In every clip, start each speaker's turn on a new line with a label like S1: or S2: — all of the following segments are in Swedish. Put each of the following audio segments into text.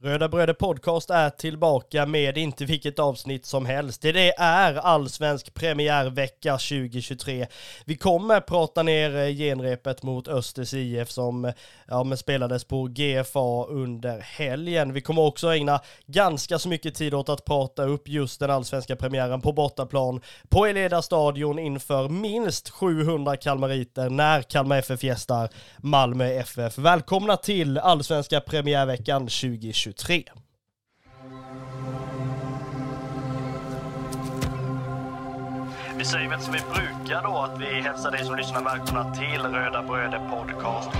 S1: Röda Bröder Podcast är tillbaka med inte vilket avsnitt som helst. Det är allsvensk premiärvecka 2023. Vi kommer prata ner eh, genrepet mot Östers IF som eh, ja, men spelades på GFA under helgen. Vi kommer också ägna ganska så mycket tid åt att prata upp just den allsvenska premiären på bortaplan på Eleda stadion inför minst 700 kalmariter när Kalmar FF gästar Malmö FF. Välkomna till allsvenska premiärveckan 2023. 2023. Vi säger väl som vi brukar då att vi hälsar dig som lyssnar välkomna till Röda Bröder Podcast.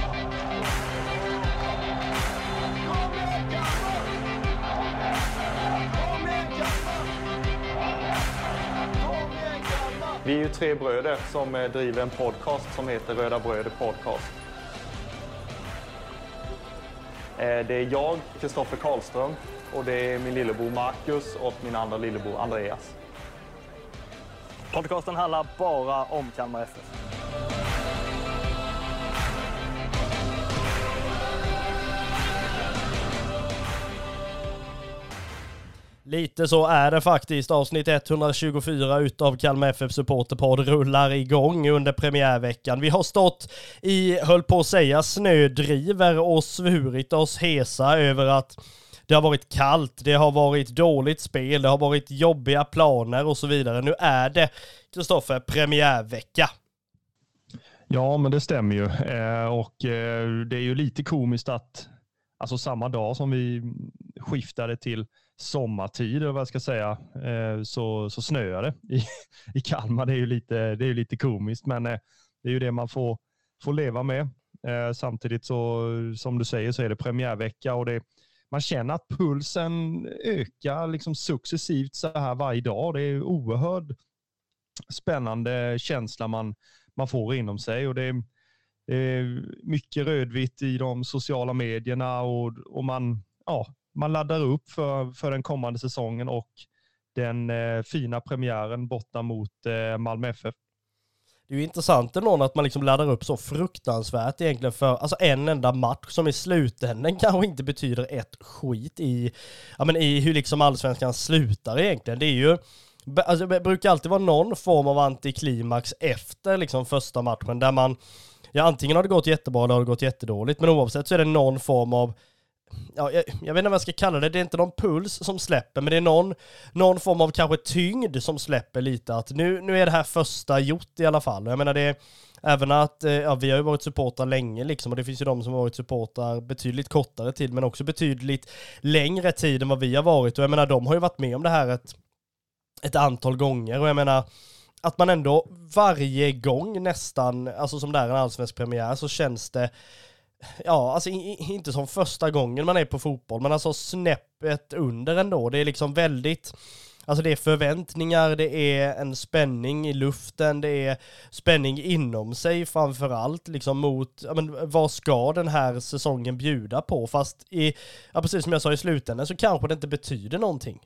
S2: Vi är ju tre bröder som eh, driver en podcast som heter Röda Bröder Podcast. Eh, det är jag, Kristoffer Karlström, och det är min lillebror Marcus och min andra lillebror Andreas.
S1: Podcasten handlar bara om Kalmar FF. Lite så är det faktiskt. Avsnitt 124 utav Kalmar FF Supporterpodd rullar igång under premiärveckan. Vi har stått i, höll på att säga, snödriver och svurit oss hesa över att det har varit kallt, det har varit dåligt spel, det har varit jobbiga planer och så vidare. Nu är det, Kristoffer, premiärvecka.
S3: Ja, men det stämmer ju. Eh, och eh, det är ju lite komiskt att, alltså samma dag som vi skiftade till sommartid, eller vad jag ska säga, eh, så, så snöar det i, i Kalmar. Det är ju lite, det är lite komiskt, men eh, det är ju det man får, får leva med. Eh, samtidigt så, som du säger, så är det premiärvecka och det, man känner att pulsen ökar liksom successivt så här varje dag. Det är oerhört spännande känsla man, man får inom sig och det är, det är mycket rödvitt i de sociala medierna och, och man, ja, man laddar upp för, för den kommande säsongen och den eh, fina premiären borta mot eh, Malmö FF.
S1: Det är ju intressant ändå att man liksom laddar upp så fruktansvärt egentligen för alltså en enda match som i slutändan kanske inte betyder ett skit i, ja men i hur liksom allsvenskan slutar egentligen. Det är ju, alltså det brukar alltid vara någon form av antiklimax efter liksom första matchen där man, ja antingen har det gått jättebra eller har det gått jättedåligt, men oavsett så är det någon form av ja, jag, jag, vet inte vad jag ska kalla det, det är inte någon puls som släpper, men det är någon, någon form av kanske tyngd som släpper lite. Att nu, nu är det här första gjort i alla fall. Jag menar det är även att, eh, ja vi har ju varit supportrar länge liksom och det finns ju de som har varit supportrar betydligt kortare tid men också betydligt längre tid än vad vi har varit. Och jag menar de har ju varit med om det här ett, ett antal gånger. Och jag menar att man ändå varje gång nästan, alltså som det är en allsvensk premiär så känns det ja, alltså inte som första gången man är på fotboll, men alltså snäppet under ändå. Det är liksom väldigt, alltså det är förväntningar, det är en spänning i luften, det är spänning inom sig framför allt, liksom mot, ja men vad ska den här säsongen bjuda på? Fast i, ja precis som jag sa i slutändan så kanske det inte betyder någonting.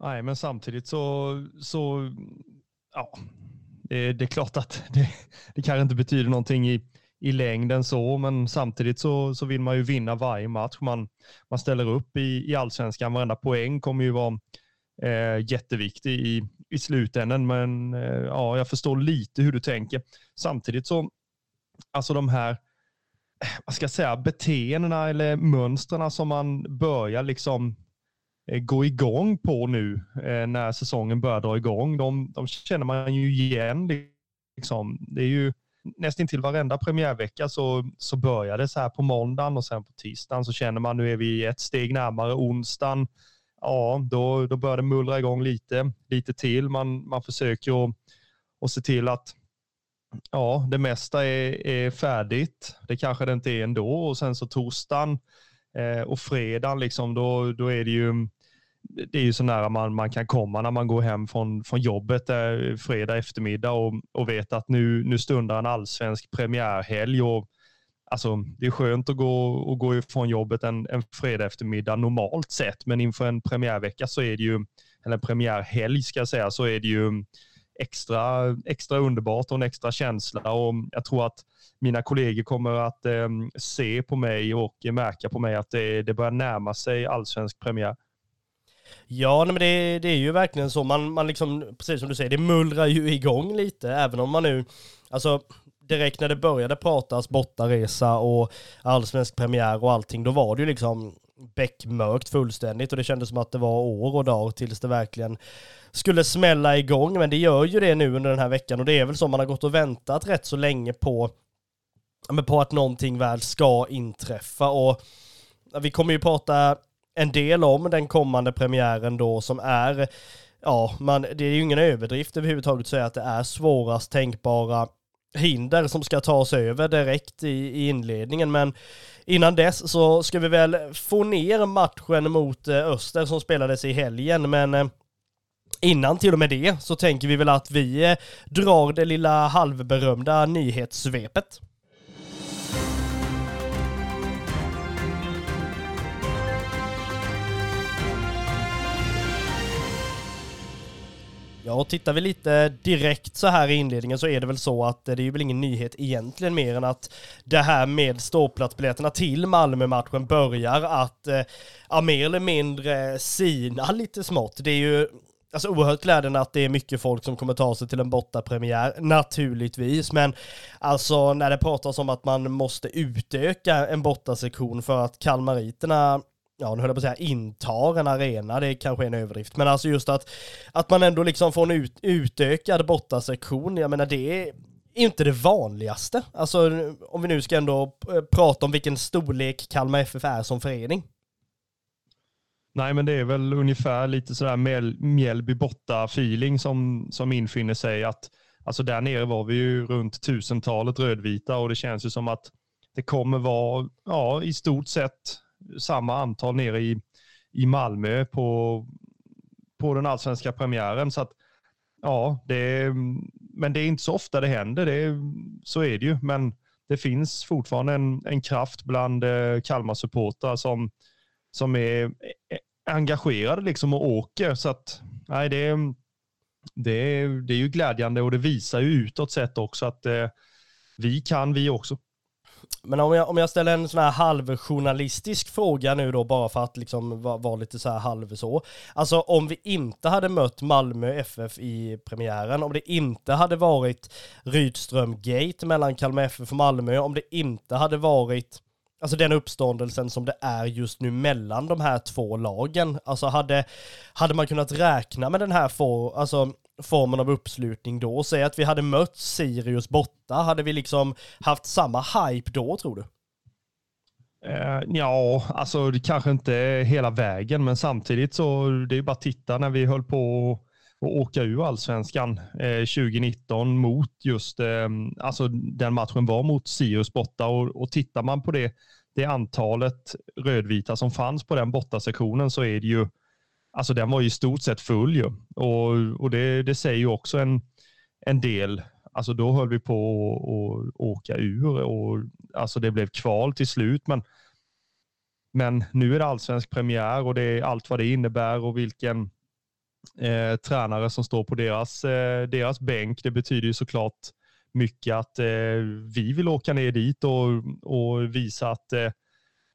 S3: Nej, men samtidigt så, så ja, det, det är klart att det, det kanske inte betyder någonting i i längden så, men samtidigt så, så vill man ju vinna varje match man, man ställer upp i, i allsvenskan. Varenda poäng kommer ju vara eh, jätteviktig i, i slutändan, men eh, ja, jag förstår lite hur du tänker. Samtidigt så, alltså de här, eh, vad ska jag säga, beteendena eller mönstren som man börjar liksom eh, gå igång på nu eh, när säsongen börjar dra igång, de, de känner man ju igen. Liksom. Det är ju nästan till varenda premiärvecka så, så börjar det så här på måndagen och sen på tisdagen så känner man nu är vi ett steg närmare onsdagen. Ja, då, då börjar det mullra igång lite, lite till. Man, man försöker att, att se till att ja, det mesta är, är färdigt. Det kanske det inte är ändå och sen så torsdagen eh, och fredagen liksom, då, då är det ju det är ju så nära man, man kan komma när man går hem från, från jobbet där fredag eftermiddag och, och vet att nu, nu stundar en allsvensk premiärhelg. Och, alltså, det är skönt att gå, och gå ifrån jobbet en, en fredag eftermiddag normalt sett, men inför en premiärvecka så är det ju, eller en premiärhelg ska jag säga, så är det ju extra, extra underbart och en extra känsla. Och jag tror att mina kollegor kommer att eh, se på mig och märka på mig att det, det börjar närma sig allsvensk premiär.
S1: Ja, men det, det är ju verkligen så. Man, man liksom, precis som du säger, det mullrar ju igång lite, även om man nu, alltså direkt när det började pratas bortaresa och allsvensk premiär och allting, då var det ju liksom beckmörkt fullständigt och det kändes som att det var år och dag tills det verkligen skulle smälla igång. Men det gör ju det nu under den här veckan och det är väl så man har gått och väntat rätt så länge på, på att någonting väl ska inträffa och vi kommer ju prata en del om den kommande premiären då som är, ja, man, det är ju ingen överdrift överhuvudtaget att säga att det är svårast tänkbara hinder som ska tas över direkt i, i inledningen. Men innan dess så ska vi väl få ner matchen mot eh, Öster som spelades i helgen. Men eh, Innan till och med det så tänker vi väl att vi eh, drar det lilla halvberömda nyhetssvepet. Ja, och tittar vi lite direkt så här i inledningen så är det väl så att det är ju väl ingen nyhet egentligen mer än att det här med ståplatsbiljetterna till Malmö-matchen börjar att, eh, ja, mer eller mindre sina lite smått. Det är ju Alltså oerhört glädjande att det är mycket folk som kommer ta sig till en bortapremiär, naturligtvis, men alltså när det pratas om att man måste utöka en bortasektion för att kalmariterna ja nu höll jag på att säga intar en arena, det är kanske en överdrift, men alltså just att, att man ändå liksom får en ut, utökad bortasektion, jag menar det är inte det vanligaste. Alltså om vi nu ska ändå eh, prata om vilken storlek Kalmar FF är som förening.
S3: Nej, men det är väl ungefär lite sådär Mjällby borta feeling som, som infinner sig. att Alltså där nere var vi ju runt tusentalet rödvita och det känns ju som att det kommer vara ja, i stort sett samma antal nere i, i Malmö på, på den allsvenska premiären. Så att, ja, det men det är inte så ofta det händer. Det så är det ju. Men det finns fortfarande en, en kraft bland eh, Kalmar-supportrar som, som är eh, engagerade liksom och åker. Så att, nej, det, det, det är ju glädjande och det visar ju utåt sett också att eh, vi kan vi också.
S1: Men om jag, om jag ställer en sån här halvjournalistisk fråga nu då, bara för att liksom vara var lite så här halv så. Alltså om vi inte hade mött Malmö FF i premiären, om det inte hade varit Rydström Gate mellan Kalmar FF och Malmö, om det inte hade varit Alltså den uppståndelsen som det är just nu mellan de här två lagen. Alltså hade, hade man kunnat räkna med den här for, alltså formen av uppslutning då? Säg att vi hade mött Sirius borta, hade vi liksom haft samma hype då tror du?
S3: Uh, ja, alltså det kanske inte hela vägen, men samtidigt så det är bara att titta när vi höll på att åka ur allsvenskan eh, 2019 mot just, eh, alltså den matchen var mot Sirius borta och, och tittar man på det, det antalet rödvita som fanns på den bortasektionen så är det ju alltså den var ju i stort sett full ju. Och, och det, det säger ju också en, en del. Alltså då höll vi på att åka ur och alltså det blev kval till slut. Men, men nu är det allsvensk premiär och det är allt vad det innebär och vilken eh, tränare som står på deras, eh, deras bänk. Det betyder ju såklart mycket att eh, vi vill åka ner dit och, och visa att eh,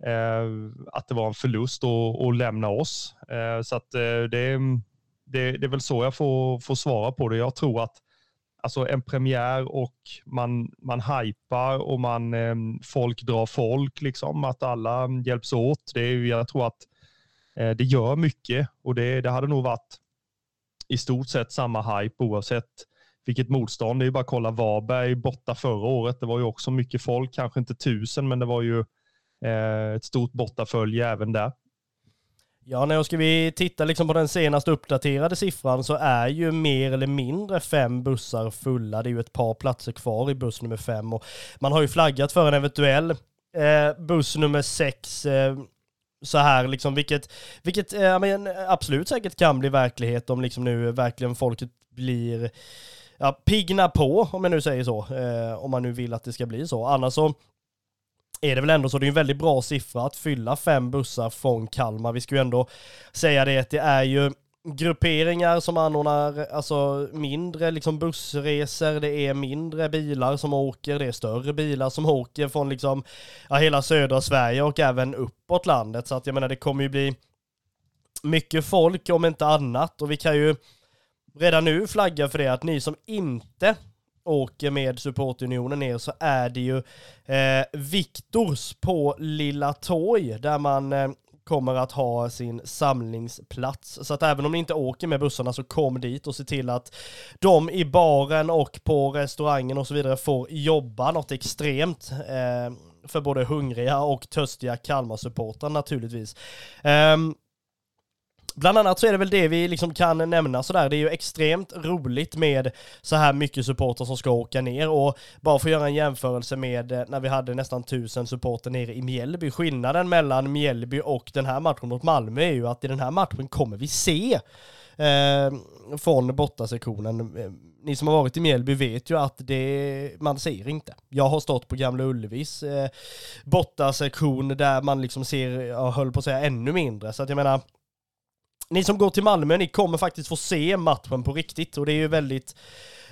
S3: Eh, att det var en förlust att lämna oss. Eh, så att eh, det, det, det är väl så jag får, får svara på det. Jag tror att alltså en premiär och man, man hypar och man, folk drar folk, liksom, att alla hjälps åt. Det är, jag tror att det gör mycket och det, det hade nog varit i stort sett samma hype oavsett vilket motstånd. Det är ju bara att kolla Varberg borta förra året. Det var ju också mycket folk, kanske inte tusen, men det var ju Eh, ett stort bortafölje även där.
S1: Ja, när ska vi titta liksom på den senast uppdaterade siffran så är ju mer eller mindre fem bussar fulla. Det är ju ett par platser kvar i buss nummer fem och man har ju flaggat för en eventuell eh, buss nummer sex eh, så här liksom, vilket, vilket eh, men, absolut säkert kan bli verklighet om liksom nu verkligen folket blir ja, pigna på, om jag nu säger så, eh, om man nu vill att det ska bli så. Annars så är det väl ändå så, det är en väldigt bra siffra att fylla fem bussar från Kalmar. Vi ska ju ändå säga det att det är ju grupperingar som anordnar alltså mindre liksom bussresor, det är mindre bilar som åker, det är större bilar som åker från liksom ja, hela södra Sverige och även uppåt landet. Så att jag menar det kommer ju bli mycket folk om inte annat och vi kan ju redan nu flagga för det att ni som inte åker med supportunionen ner så är det ju eh, Viktors på Lilla Torg där man eh, kommer att ha sin samlingsplats. Så att även om ni inte åker med bussarna så kom dit och se till att de i baren och på restaurangen och så vidare får jobba något extremt. Eh, för både hungriga och törstiga Kalmar-supportrar naturligtvis. Um, Bland annat så är det väl det vi liksom kan nämna sådär. Det är ju extremt roligt med så här mycket supporter som ska åka ner och bara för att göra en jämförelse med eh, när vi hade nästan tusen supporter nere i Mjällby. Skillnaden mellan Mjällby och den här matchen mot Malmö är ju att i den här matchen kommer vi se eh, från bortasektionen. Eh, ni som har varit i Mjällby vet ju att det, man ser inte. Jag har stått på Gamla Ullevis eh, bortasektion där man liksom ser, jag höll på att säga ännu mindre. Så att jag menar, ni som går till Malmö, ni kommer faktiskt få se matchen på riktigt och det är ju väldigt,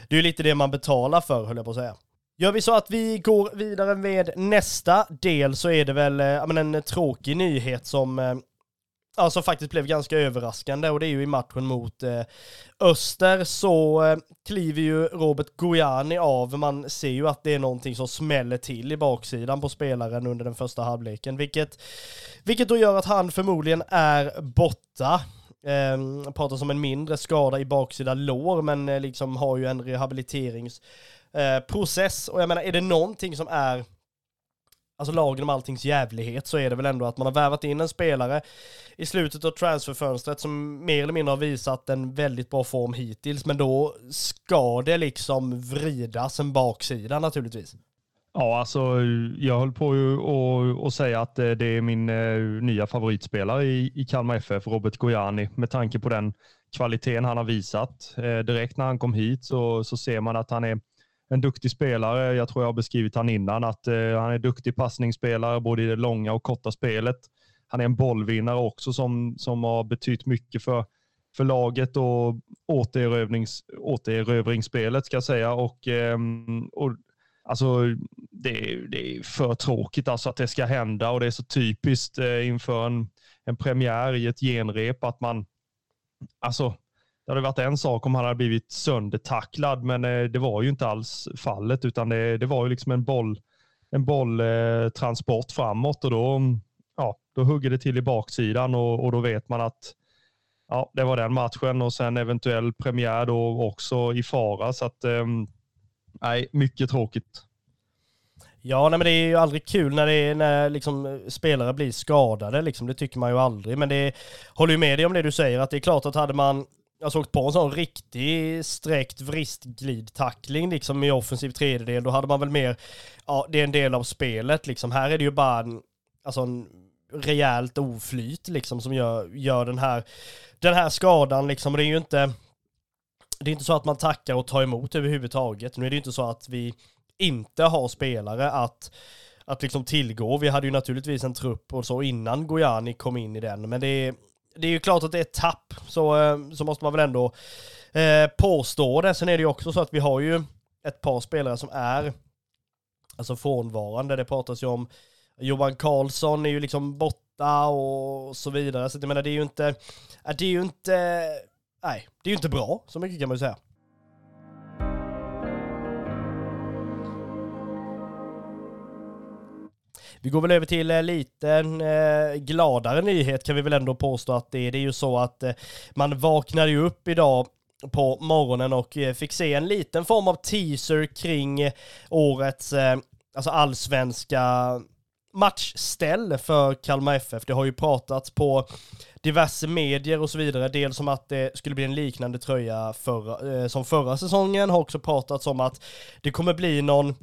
S1: det är ju lite det man betalar för höll jag på att säga. Gör vi så att vi går vidare med nästa del så är det väl äh, en tråkig nyhet som eh, ja som faktiskt blev ganska överraskande och det är ju i matchen mot eh, Öster så eh, kliver ju Robert Gojani av. Man ser ju att det är någonting som smäller till i baksidan på spelaren under den första halvleken, vilket, vilket då gör att han förmodligen är borta. Eh, pratar om en mindre skada i baksida lår, men eh, liksom har ju en rehabiliteringsprocess. Eh, och jag menar, är det någonting som är alltså lagen om alltings jävlighet så är det väl ändå att man har värvat in en spelare i slutet av transferfönstret som mer eller mindre har visat en väldigt bra form hittills, men då ska det liksom vridas en baksida naturligtvis.
S3: Ja, alltså jag höll på att säga att eh, det är min eh, nya favoritspelare i, i Kalmar FF, Robert Gojani, med tanke på den kvaliteten han har visat. Eh, direkt när han kom hit så, så ser man att han är en duktig spelare. Jag tror jag har beskrivit han innan, att han är duktig passningsspelare både i det långa och korta spelet. Han är en bollvinnare också som, som har betytt mycket för, för laget och återerövrings, återerövringsspelet ska jag säga. Och, ehm, och Alltså, det, är, det är för tråkigt alltså att det ska hända och det är så typiskt eh, inför en, en premiär i ett genrep att man, alltså, det hade varit en sak om han hade blivit söndertacklad, men eh, det var ju inte alls fallet, utan det, det var ju liksom en boll, en bolltransport eh, framåt och då, ja, då hugger det till i baksidan och, och då vet man att ja, det var den matchen och sen eventuell premiär då också i fara. Så att, ehm, nej, mycket tråkigt.
S1: Ja, nej, men det är ju aldrig kul när, det är, när liksom, spelare blir skadade, liksom. det tycker man ju aldrig. Men det håller ju med dig om det du säger, att det är klart att hade man alltså åkt på en sån riktig sträckt vristglidtackling liksom i offensiv tredjedel, då hade man väl mer, ja det är en del av spelet liksom. Här är det ju bara en, alltså en rejält oflyt liksom som gör, gör den här, den här skadan liksom. Och det är ju inte, det är inte så att man tackar och tar emot överhuvudtaget. Nu är det inte så att vi inte har spelare att, att liksom tillgå. Vi hade ju naturligtvis en trupp och så innan Gojani kom in i den, men det är, det är ju klart att det är ett tapp, så, eh, så måste man väl ändå eh, påstå det. Sen är det ju också så att vi har ju ett par spelare som är alltså frånvarande. Det pratas ju om Johan Karlsson är ju liksom borta och så vidare. Så jag menar det är ju inte, det är ju inte nej, det är ju inte bra, så mycket kan man ju säga. Vi går väl över till en liten eh, gladare nyhet kan vi väl ändå påstå att det är. Det är ju så att eh, man vaknade ju upp idag på morgonen och eh, fick se en liten form av teaser kring eh, årets eh, alltså allsvenska matchställ för Kalmar FF. Det har ju pratats på diverse medier och så vidare. Dels om att det skulle bli en liknande tröja förra, eh, som förra säsongen. Har också pratats om att det kommer bli någon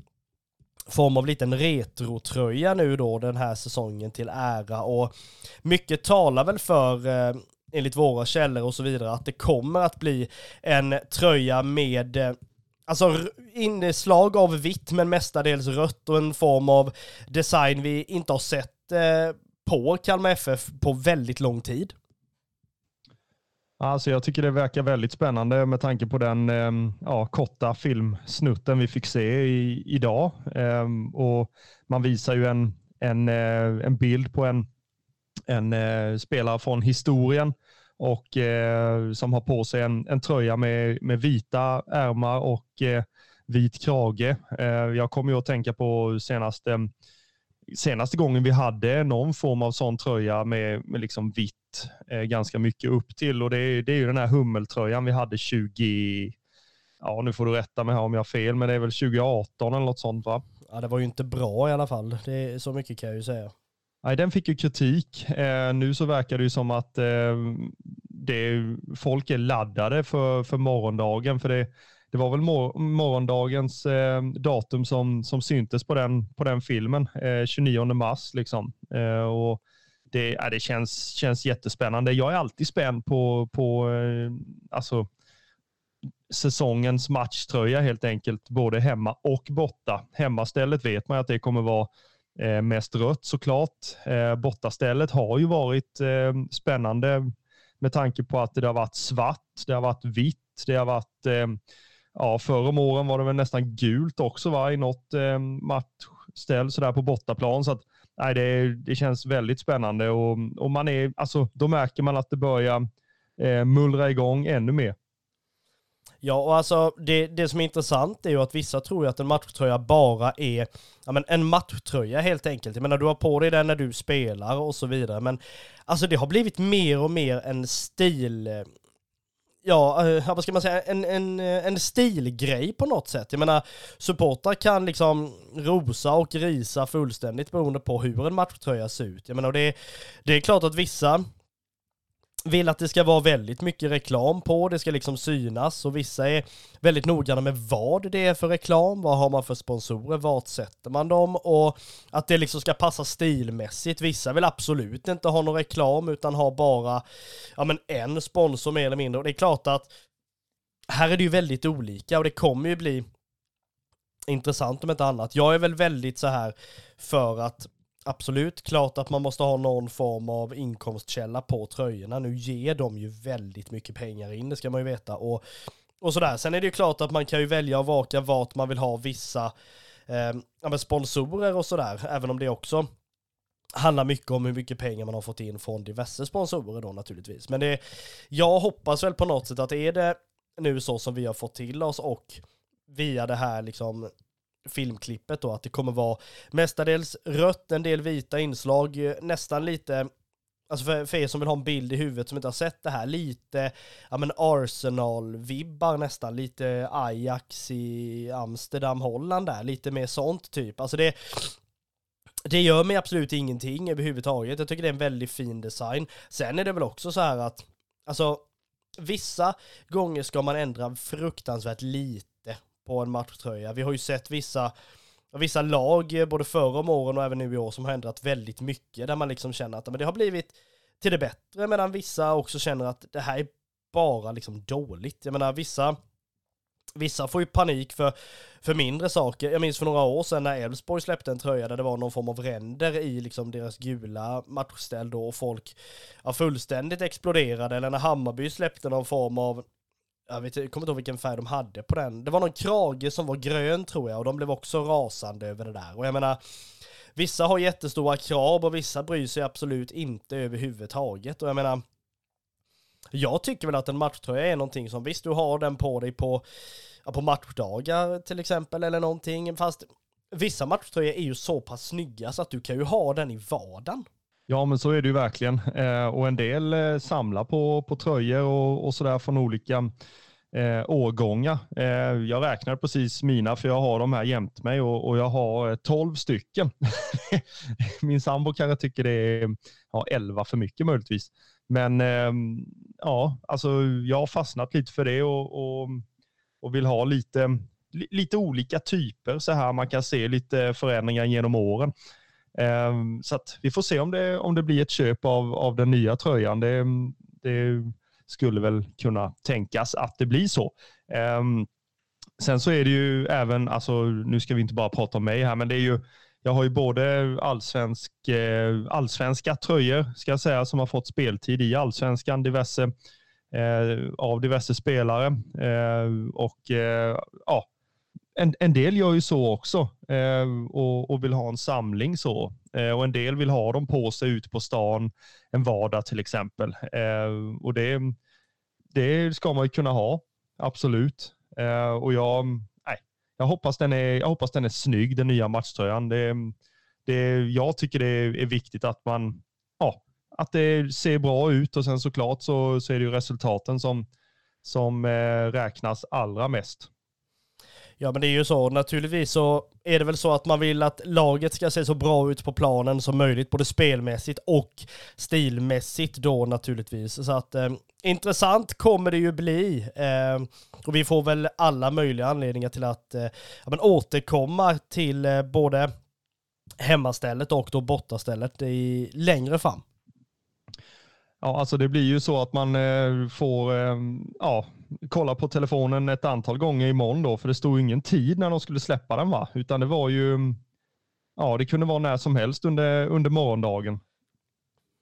S1: form av liten retrotröja nu då den här säsongen till ära och mycket talar väl för eh, enligt våra källor och så vidare att det kommer att bli en tröja med eh, Alltså inslag av vitt men mestadels rött och en form av design vi inte har sett eh, på Kalmar FF på väldigt lång tid.
S3: Alltså jag tycker det verkar väldigt spännande med tanke på den ehm, ja, korta filmsnutten vi fick se i, idag. Ehm, och man visar ju en, en, eh, en bild på en, en eh, spelare från historien och eh, som har på sig en, en tröja med, med vita ärmar och vit krage. Ehm, jag kommer ju att tänka på senaste senaste gången vi hade någon form av sån tröja med, med liksom vitt eh, ganska mycket upp till och det är, det är ju den här hummeltröjan vi hade 20, ja nu får du rätta mig här om jag har fel, men det är väl 2018 eller något sånt va?
S1: Ja det var ju inte bra i alla fall, det är, så mycket kan jag ju säga.
S3: Nej, den fick ju kritik. Eh, nu så verkar det ju som att eh, det, folk är laddade för, för morgondagen, för det, det var väl mor morgondagens eh, datum som, som syntes på den, på den filmen, eh, 29 mars. Liksom. Eh, och det, ja, det känns, känns jättespännande. Jag är alltid spänd på, på eh, alltså, säsongens matchtröja helt enkelt, både hemma och borta. Hemmastället vet man att det kommer vara eh, mest rött såklart. Eh, bortastället har ju varit eh, spännande med tanke på att det har varit svart, det har varit vitt, det har varit eh, ja, förr om åren var det väl nästan gult också va, i något eh, matchställ sådär på bortaplan. Så att, nej, det, det känns väldigt spännande och, och man är, alltså, då märker man att det börjar eh, mullra igång ännu mer.
S1: Ja, och alltså det, det som är intressant är ju att vissa tror ju att en matchtröja bara är ja, men en matchtröja helt enkelt. Jag menar, du har på dig den när du spelar och så vidare, men alltså det har blivit mer och mer en stil, eh, ja, eh, vad ska man säga, en, en, eh, en stilgrej på något sätt. Jag menar, supportrar kan liksom rosa och risa fullständigt beroende på hur en matchtröja ser ut. Jag menar, det, det är klart att vissa vill att det ska vara väldigt mycket reklam på, det ska liksom synas och vissa är väldigt noggranna med vad det är för reklam, vad har man för sponsorer, vart sätter man dem och att det liksom ska passa stilmässigt. Vissa vill absolut inte ha någon reklam utan har bara ja, men en sponsor mer eller mindre och det är klart att här är det ju väldigt olika och det kommer ju bli intressant om inte annat. Jag är väl väldigt så här för att Absolut, klart att man måste ha någon form av inkomstkälla på tröjorna. Nu ger de ju väldigt mycket pengar in, det ska man ju veta. Och, och sådär. Sen är det ju klart att man kan ju välja och vaka vart man vill ha vissa eh, sponsorer och sådär, även om det också handlar mycket om hur mycket pengar man har fått in från diverse sponsorer då naturligtvis. Men det, jag hoppas väl på något sätt att är det nu så som vi har fått till oss och via det här liksom filmklippet då, att det kommer vara mestadels rött, en del vita inslag, nästan lite Alltså för, för er som vill ha en bild i huvudet som inte har sett det här, lite ja men Arsenal-vibbar nästan, lite Ajax i Amsterdam, Holland där, lite mer sånt typ. Alltså det, det gör mig absolut ingenting överhuvudtaget. Jag tycker det är en väldigt fin design. Sen är det väl också så här att, alltså vissa gånger ska man ändra fruktansvärt lite på en matchtröja. Vi har ju sett vissa, vissa lag, eh, både förr om åren och även nu i år, som har ändrat väldigt mycket, där man liksom känner att men det har blivit till det bättre, medan vissa också känner att det här är bara liksom dåligt. Jag menar, vissa Vissa får ju panik för, för mindre saker. Jag minns för några år sedan när Elfsborg släppte en tröja där det var någon form av ränder i liksom deras gula matchställ då och folk ja, fullständigt exploderade. Eller när Hammarby släppte någon form av jag, vet, jag kommer inte ihåg vilken färg de hade på den. Det var någon krage som var grön tror jag och de blev också rasande över det där. Och jag menar, vissa har jättestora krav och vissa bryr sig absolut inte överhuvudtaget. Och jag menar, jag tycker väl att en matchtröja är någonting som visst du har den på dig på, på matchdagar till exempel eller någonting. Fast vissa matchtröjor är ju så pass snygga så att du kan ju ha den i vardagen.
S3: Ja, men så är det ju verkligen. Eh, och en del eh, samlar på, på tröjor och, och sådär från olika eh, årgångar. Eh, jag räknar precis mina, för jag har de här jämt mig och, och jag har eh, 12 stycken. Min sambo kanske tycker det är ja, 11 för mycket möjligtvis. Men eh, ja, alltså jag har fastnat lite för det och, och, och vill ha lite, lite olika typer så här man kan se lite förändringar genom åren. Ehm, så att vi får se om det, om det blir ett köp av, av den nya tröjan. Det, det skulle väl kunna tänkas att det blir så. Ehm, sen så är det ju även, alltså nu ska vi inte bara prata om mig här, men det är ju jag har ju både allsvensk, eh, allsvenska tröjor ska jag säga som har fått speltid i allsvenskan, diverse eh, av diverse spelare. Eh, och eh, ja, en, en del gör ju så också eh, och, och, vill ha en samling så. Eh, och en del vill ha dem på sig ute på stan en vardag till exempel. Eh, och det, det ska man ju kunna ha, absolut. Eh, och jag, nej, jag, hoppas den är, jag hoppas den är snygg, den nya matchtröjan. Det, det, jag tycker det är, viktigt att man ja, att det ser bra ut och sen såklart så, så är det ju resultaten som, som eh, räknas allra mest.
S1: Ja men det är ju så, naturligtvis så är det väl så att man vill att laget ska se så bra ut på planen som möjligt, både spelmässigt och stilmässigt då naturligtvis. Så att eh, intressant kommer det ju bli. Eh, och vi får väl alla möjliga anledningar till att eh, ja, men återkomma till eh, både hemmastället och då bortastället i längre fram.
S3: Ja, alltså det blir ju så att man eh, får eh, ja, kolla på telefonen ett antal gånger imorgon då, för det stod ingen tid när de skulle släppa den va? Utan det var ju, ja det kunde vara när som helst under, under morgondagen.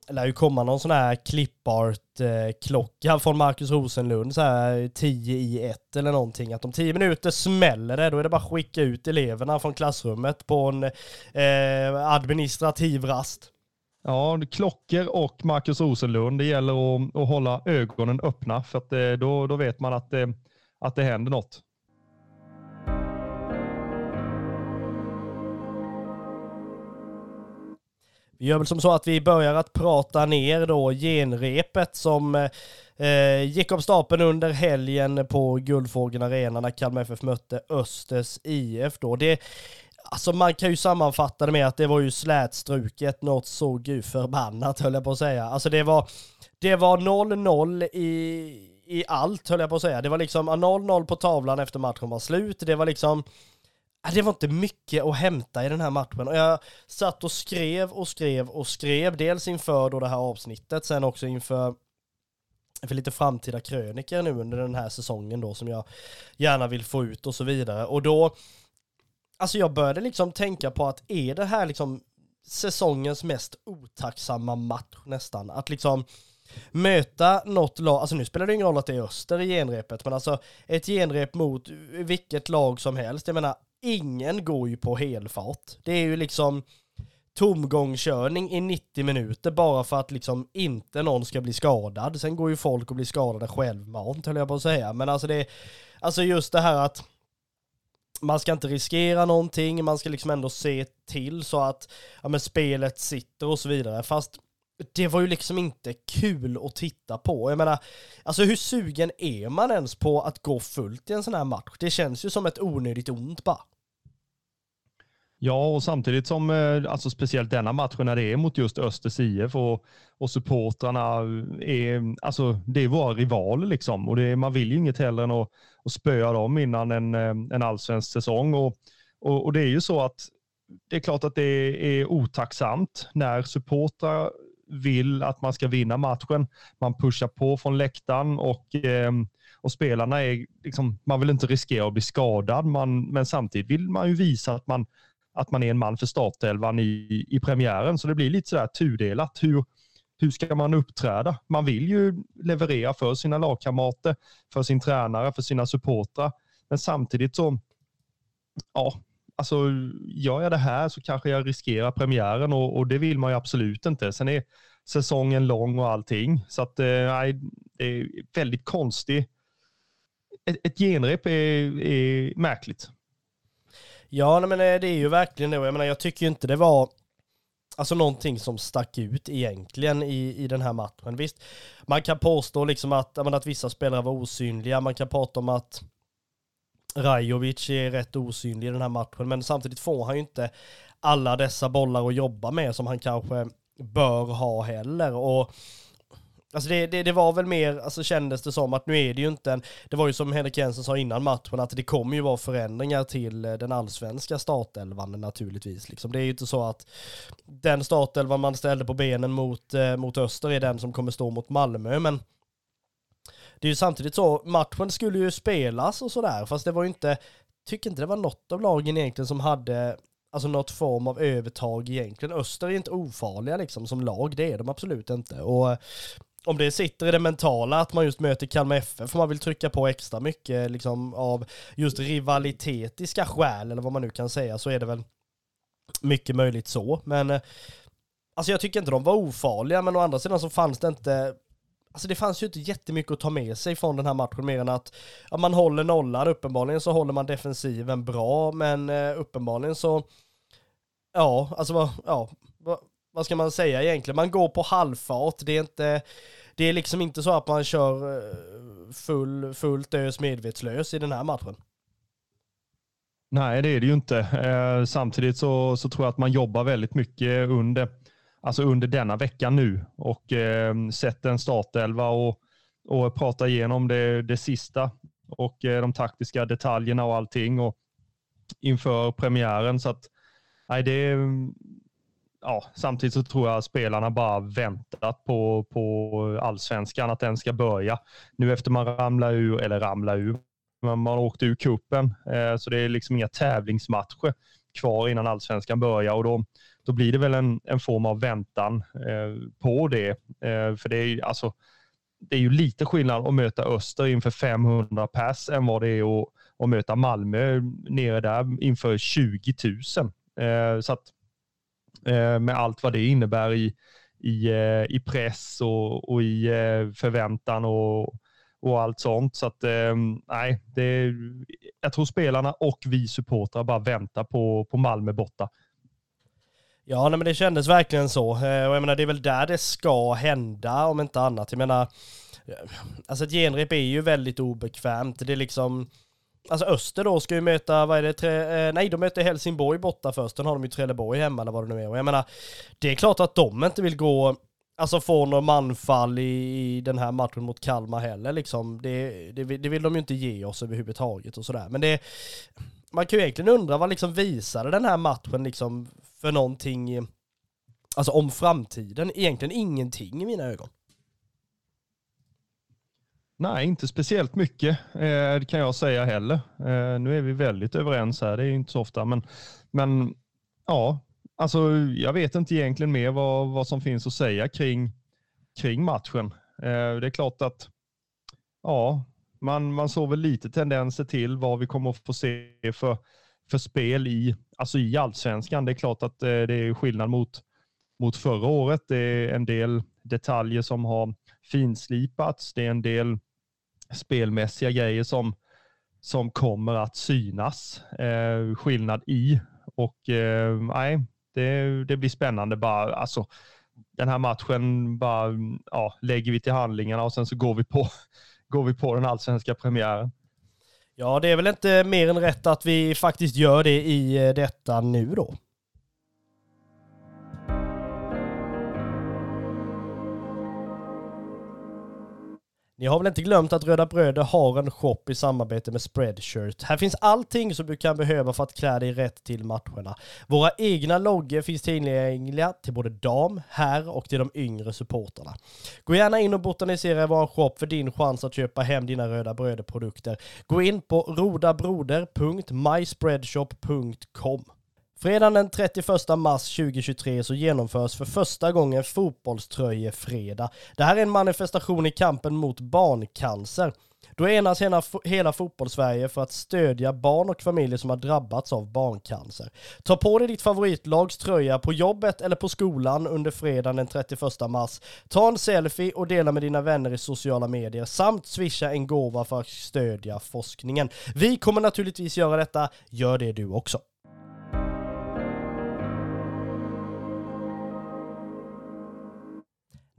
S1: Det lär ju komma någon sån här clipart-klocka från Marcus Rosenlund, så här 10 i 1 eller någonting. Att om 10 minuter smäller det, då är det bara att skicka ut eleverna från klassrummet på en eh, administrativ rast.
S3: Ja, klockor och Marcus Rosenlund. Det gäller att, att hålla ögonen öppna för att eh, då, då vet man att det, att det händer något.
S1: Vi gör väl som så att vi börjar att prata ner då genrepet som eh, eh gick av stapeln under helgen på Guldfågeln Arena när Kalmar FF mötte Östers IF då. Det Alltså man kan ju sammanfatta det med att det var ju slätstruket något så gud förbannat höll jag på att säga. Alltså det var, det var 0-0 i, i allt höll jag på att säga. Det var liksom 0-0 på tavlan efter matchen var slut. Det var liksom, det var inte mycket att hämta i den här matchen. Och jag satt och skrev och skrev och skrev, dels inför då det här avsnittet, sen också inför för lite framtida kröniker nu under den här säsongen då som jag gärna vill få ut och så vidare. Och då alltså jag började liksom tänka på att är det här liksom säsongens mest otacksamma match nästan? Att liksom möta något lag, alltså nu spelar det ingen roll att det är Öster i genrepet, men alltså ett genrep mot vilket lag som helst. Jag menar, ingen går ju på helfart. Det är ju liksom tomgångskörning i 90 minuter bara för att liksom inte någon ska bli skadad. Sen går ju folk och blir skadade självmant höll jag på att säga. Men alltså det, alltså just det här att man ska inte riskera någonting, man ska liksom ändå se till så att ja, men spelet sitter och så vidare. Fast det var ju liksom inte kul att titta på. Jag menar, alltså hur sugen är man ens på att gå fullt i en sån här match? Det känns ju som ett onödigt ont bara.
S3: Ja, och samtidigt som, eh, alltså speciellt denna matchen när det är mot just Östers IF och, och supportrarna är, alltså det är våra rivaler liksom. Och det, man vill ju inget hellre än att, att spöa dem innan en, eh, en allsvensk säsong. Och, och, och, det är ju så att det är klart att det är otacksamt när supportrar vill att man ska vinna matchen. Man pushar på från läktaren och, ehm, och spelarna är, liksom, man vill inte riskera att bli skadad, man, men samtidigt vill man ju visa att man, att man är en man för startelvan i, i premiären. Så det blir lite sådär tudelat. Hur, hur ska man uppträda? Man vill ju leverera för sina lagkamrater, för sin tränare, för sina supportrar. Men samtidigt så, ja, alltså gör jag det här så kanske jag riskerar premiären och, och det vill man ju absolut inte. Sen är säsongen lång och allting. Så att, eh, nej, det är väldigt konstigt. Ett, ett genrep är, är märkligt.
S1: Ja, men eh, det är ju verkligen det. Jag menar, jag tycker ju inte det var alltså någonting som stack ut egentligen i, i den här matchen. Visst, man kan påstå liksom att, menar, att vissa spelare var osynliga, man kan prata om att Rajovic är rätt osynlig i den här matchen, men samtidigt får han ju inte alla dessa bollar att jobba med som han kanske bör ha heller. Och Alltså det, det, det, var väl mer, alltså kändes det som att nu är det ju inte en, det var ju som Henrik Jensen sa innan matchen, att det kommer ju vara förändringar till eh, den allsvenska startelvan naturligtvis. Liksom. Det är ju inte så att den startelvan man ställde på benen mot, eh, mot Öster är den som kommer stå mot Malmö, men det är ju samtidigt så, matchen skulle ju spelas och sådär, fast det var ju inte, tycker inte det var något av lagen egentligen som hade alltså något form av övertag egentligen. Öster är inte ofarliga liksom som lag, det är de absolut inte. Och om det sitter i det mentala att man just möter Kalmar FF för man vill trycka på extra mycket liksom av just rivalitetiska skäl eller vad man nu kan säga så är det väl mycket möjligt så. Men eh, alltså jag tycker inte de var ofarliga men å andra sidan så fanns det inte Alltså det fanns ju inte jättemycket att ta med sig från den här matchen mer än att ja, man håller nollan, uppenbarligen så håller man defensiven bra, men eh, uppenbarligen så Ja, alltså vad, ja, vad, ska man säga egentligen? Man går på halvfart, det är inte det är liksom inte så att man kör eh, full, fullt ös medvetslös i den här matchen.
S3: Nej, det är det ju inte. Eh, samtidigt så, så tror jag att man jobbar väldigt mycket under, alltså under denna vecka nu och eh, sett en startelva och, och prata igenom det, det sista och eh, de taktiska detaljerna och allting och inför premiären. Så att, nej, det, ja, samtidigt så tror jag spelarna bara väntat på, på allsvenskan, att den ska börja. Nu efter man ramlar ur, eller ramlar ur, men man åkte ur kuppen eh, så det är liksom inga tävlingsmatcher kvar innan allsvenskan börjar och då, då blir det väl en, en form av väntan eh, på det. Eh, för det är, alltså, det är ju lite skillnad att möta Öster inför 500 pass än vad det är att, att möta Malmö nere där inför 20 000. Eh, så att Eh, med allt vad det innebär i, i, eh, i press och, och i eh, förväntan och, och allt sånt. Så att ehm, nej, det, jag tror spelarna och vi supportrar bara väntar på, på Malmö borta.
S1: Ja, nej, men det kändes verkligen så. Och jag menar, det är väl där det ska hända, om inte annat. Jag menar, alltså ett genrep är ju väldigt obekvämt. Det är liksom, Alltså Öster då ska ju möta, vad är det, tre, eh, nej de möter Helsingborg borta först, sen har de ju Trelleborg hemma eller vad det nu är. Och jag menar, det är klart att de inte vill gå, alltså få någon manfall i, i den här matchen mot Kalmar heller liksom. Det, det, det vill de ju inte ge oss överhuvudtaget och sådär. Men det, man kan ju egentligen undra vad liksom visade den här matchen liksom för någonting, alltså om framtiden? Egentligen ingenting i mina ögon.
S3: Nej, inte speciellt mycket eh, kan jag säga heller. Eh, nu är vi väldigt överens här, det är inte så ofta, men, men ja, alltså jag vet inte egentligen mer vad, vad som finns att säga kring, kring matchen. Eh, det är klart att ja, man, man såg väl lite tendenser till vad vi kommer att få se för, för spel i, alltså i allsvenskan. Det är klart att eh, det är skillnad mot, mot förra året. Det är en del detaljer som har finslipats. Det är en del spelmässiga grejer som, som kommer att synas. Eh, skillnad i och eh, nej, det, det blir spännande bara. Alltså, den här matchen bara ja, lägger vi till handlingarna och sen så går vi på, går vi på den allsvenska premiären.
S1: Ja, det är väl inte mer än rätt att vi faktiskt gör det i eh, detta nu då. Ni har väl inte glömt att Röda Bröder har en shop i samarbete med Spreadshirt. Här finns allting som du kan behöva för att klä dig rätt till matcherna. Våra egna loggor finns tillgängliga till både dam, herr och till de yngre supporterna. Gå gärna in och botanisera i vår shop för din chans att köpa hem dina Röda Bröder-produkter. Gå in på rodabroder.myspreadshop.com. Fredagen den 31 mars 2023 så genomförs för första gången fotbollströjefredag. Det här är en manifestation i kampen mot barncancer. Då enas hela, hela fotbollssverige för att stödja barn och familjer som har drabbats av barncancer. Ta på dig ditt favoritlags tröja på jobbet eller på skolan under fredagen den 31 mars. Ta en selfie och dela med dina vänner i sociala medier samt swisha en gåva för att stödja forskningen. Vi kommer naturligtvis göra detta, gör det du också.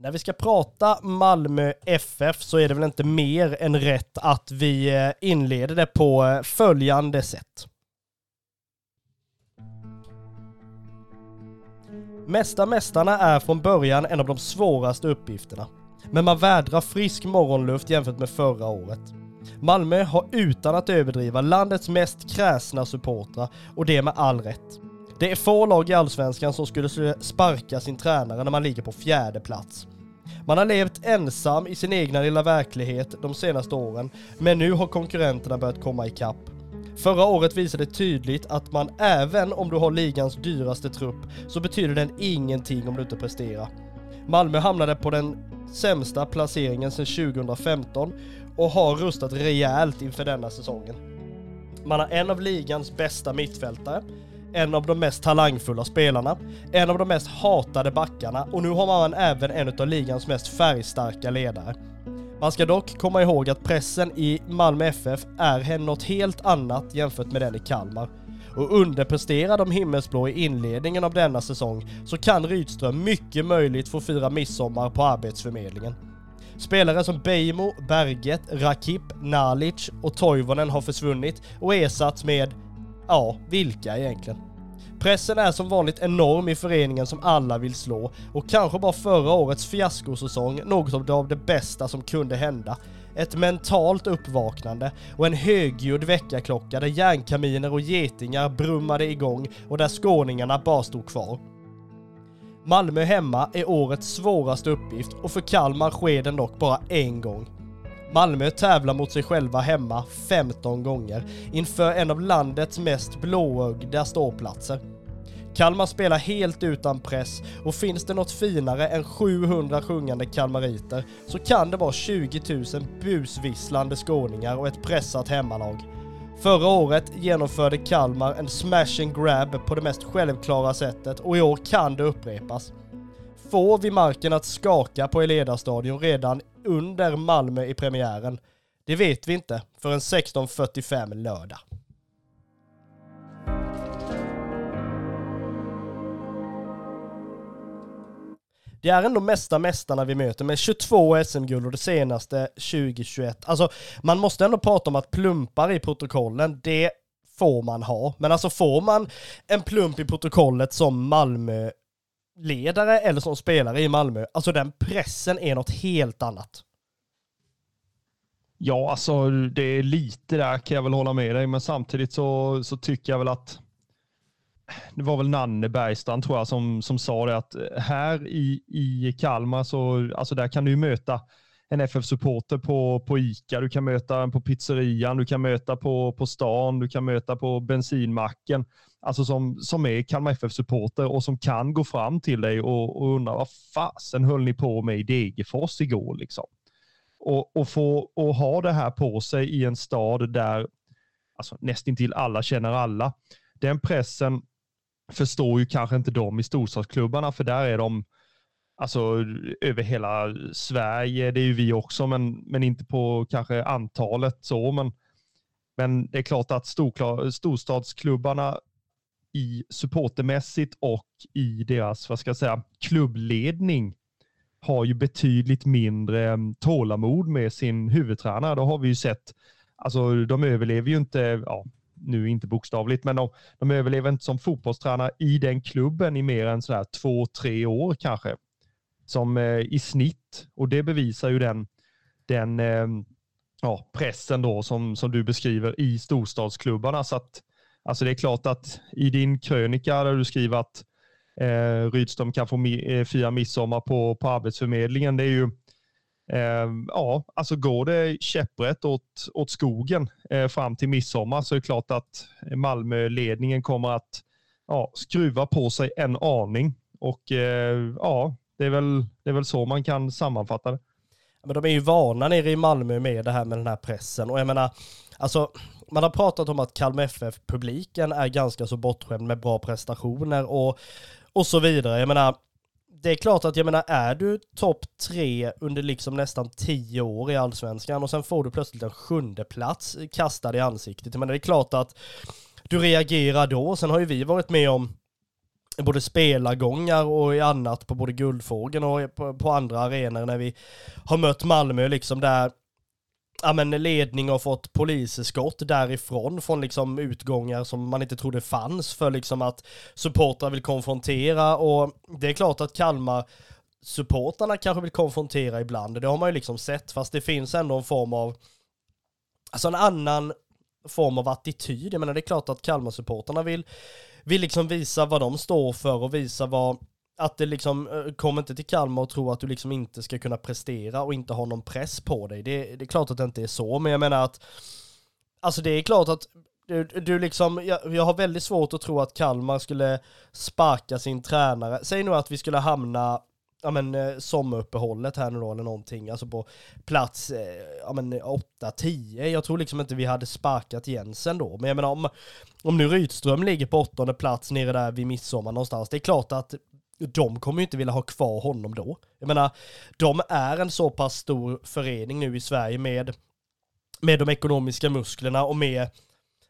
S1: När vi ska prata Malmö FF så är det väl inte mer än rätt att vi eh, inleder det på eh, följande sätt. Mästa mästarna är från början en av de svåraste uppgifterna. Men man vädrar frisk morgonluft jämfört med förra året. Malmö har utan att överdriva landets mest kräsna supportrar och det med all rätt. Det är få lag i Allsvenskan som skulle sparka sin tränare när man ligger på fjärde plats. Man har levt ensam i sin egna lilla verklighet de senaste åren, men nu har konkurrenterna börjat komma ikapp. Förra året visade tydligt att man även om du har ligans dyraste trupp så betyder den ingenting om du inte presterar. Malmö hamnade på den sämsta placeringen sedan 2015 och har rustat rejält inför denna säsongen. Man har en av ligans bästa mittfältare, en av de mest talangfulla spelarna, en av de mest hatade backarna och nu har man även en av ligans mest färgstarka ledare. Man ska dock komma ihåg att pressen i Malmö FF är något helt annat jämfört med den i Kalmar. Och underpresterar de himmelsblå i inledningen av denna säsong så kan Rydström mycket möjligt få fira midsommar på Arbetsförmedlingen. Spelare som Beimo, Berget, Rakip, Nalic och Toivonen har försvunnit och ersatts med, ja, vilka egentligen? Pressen är som vanligt enorm i föreningen som alla vill slå och kanske bara förra årets fiaskosäsong något av det bästa som kunde hända. Ett mentalt uppvaknande och en högljudd väckarklocka där järnkaminer och getingar brummade igång och där skåningarna bara stod kvar. Malmö hemma är årets svåraste uppgift och för Kalmar sker den dock bara en gång. Malmö tävlar mot sig själva hemma 15 gånger inför en av landets mest blåögda ståplatser. Kalmar spelar helt utan press och finns det något finare än 700 sjungande kalmariter så kan det vara 20 000 busvisslande skåningar och ett pressat hemmalag. Förra året genomförde Kalmar en smash and grab på det mest självklara sättet och i år kan det upprepas. Får vi marken att skaka på Eleda-stadion redan under Malmö i premiären? Det vet vi inte förrän 16.45 lördag. Det är ändå mesta mästarna vi möter med 22 SM-guld och det senaste 2021. Alltså, man måste ändå prata om att plumpar i protokollen, det får man ha. Men alltså får man en plump i protokollet som Malmö-ledare eller som spelare i Malmö, alltså den pressen är något helt annat.
S3: Ja, alltså det är lite där kan jag väl hålla med dig, men samtidigt så, så tycker jag väl att det var väl Nanne Bergstrand tror jag som, som sa det att eh, här i, i Kalmar så alltså där kan du möta en FF-supporter på, på ICA, du kan möta en på pizzerian, du kan möta på, på stan, du kan möta på bensinmacken. Alltså som, som är Kalmar FF-supporter och som kan gå fram till dig och, och undra vad fasen höll ni på med i Degerfors igår liksom. Och, och få och ha det här på sig i en stad där alltså, nästintill alla känner alla. Den pressen förstår ju kanske inte de i storstadsklubbarna, för där är de alltså över hela Sverige. Det är ju vi också, men, men inte på kanske antalet så. Men, men det är klart att storstadsklubbarna i supportermässigt och i deras, vad ska jag säga, klubbledning har ju betydligt mindre mm, tålamod med sin huvudtränare. Då har vi ju sett. Alltså, de överlever ju inte, ja, nu inte bokstavligt, men de, de överlever inte som fotbollstränare i den klubben i mer än sådär två, tre år kanske. Som eh, i snitt, och det bevisar ju den, den eh, ja, pressen då som, som du beskriver i storstadsklubbarna. Så att, alltså det är klart att i din krönika där du skriver att eh, Rydström kan få mi, eh, fira midsommar på, på Arbetsförmedlingen, det är ju Eh, ja, alltså går det käpprätt åt, åt skogen eh, fram till midsommar så är det klart att Malmöledningen kommer att ja, skruva på sig en aning. Och eh, ja, det är, väl, det är väl så man kan sammanfatta det.
S1: Men de är ju vana nere i Malmö med det här med den här pressen och jag menar, alltså man har pratat om att Kalmar FF-publiken är ganska så bortskämd med bra prestationer och, och så vidare. Jag menar, det är klart att jag menar, är du topp tre under liksom nästan tio år i allsvenskan och sen får du plötsligt en sjunde plats kastad i ansiktet. Jag menar, det är klart att du reagerar då. Sen har ju vi varit med om både spelargångar och i annat på både Guldfågeln och på, på andra arenor när vi har mött Malmö liksom där ja, men ledning och fått poliseskott därifrån från liksom utgångar som man inte trodde fanns för liksom att supportrar vill konfrontera och det är klart att Kalmar supportarna kanske vill konfrontera ibland, det har man ju liksom sett, fast det finns ändå en form av, alltså en annan form av attityd. Jag menar det är klart att Kalmar-supportarna vill, vill liksom visa vad de står för och visa vad att det liksom, eh, kom inte till Kalmar och tro att du liksom inte ska kunna prestera och inte ha någon press på dig. Det, det är klart att det inte är så, men jag menar att, alltså det är klart att du, du liksom, jag, jag har väldigt svårt att tro att Kalmar skulle sparka sin tränare. Säg nu att vi skulle hamna ja men eh, sommaruppehållet här nu då eller någonting, alltså på plats eh, ja men 8-10. Jag tror liksom inte vi hade sparkat Jensen då. Men jag menar om, om nu Rydström ligger på åttonde plats nere där vid midsommar någonstans, det är klart att de kommer ju inte vilja ha kvar honom då. Jag menar, de är en så pass stor förening nu i Sverige med, med de ekonomiska musklerna och med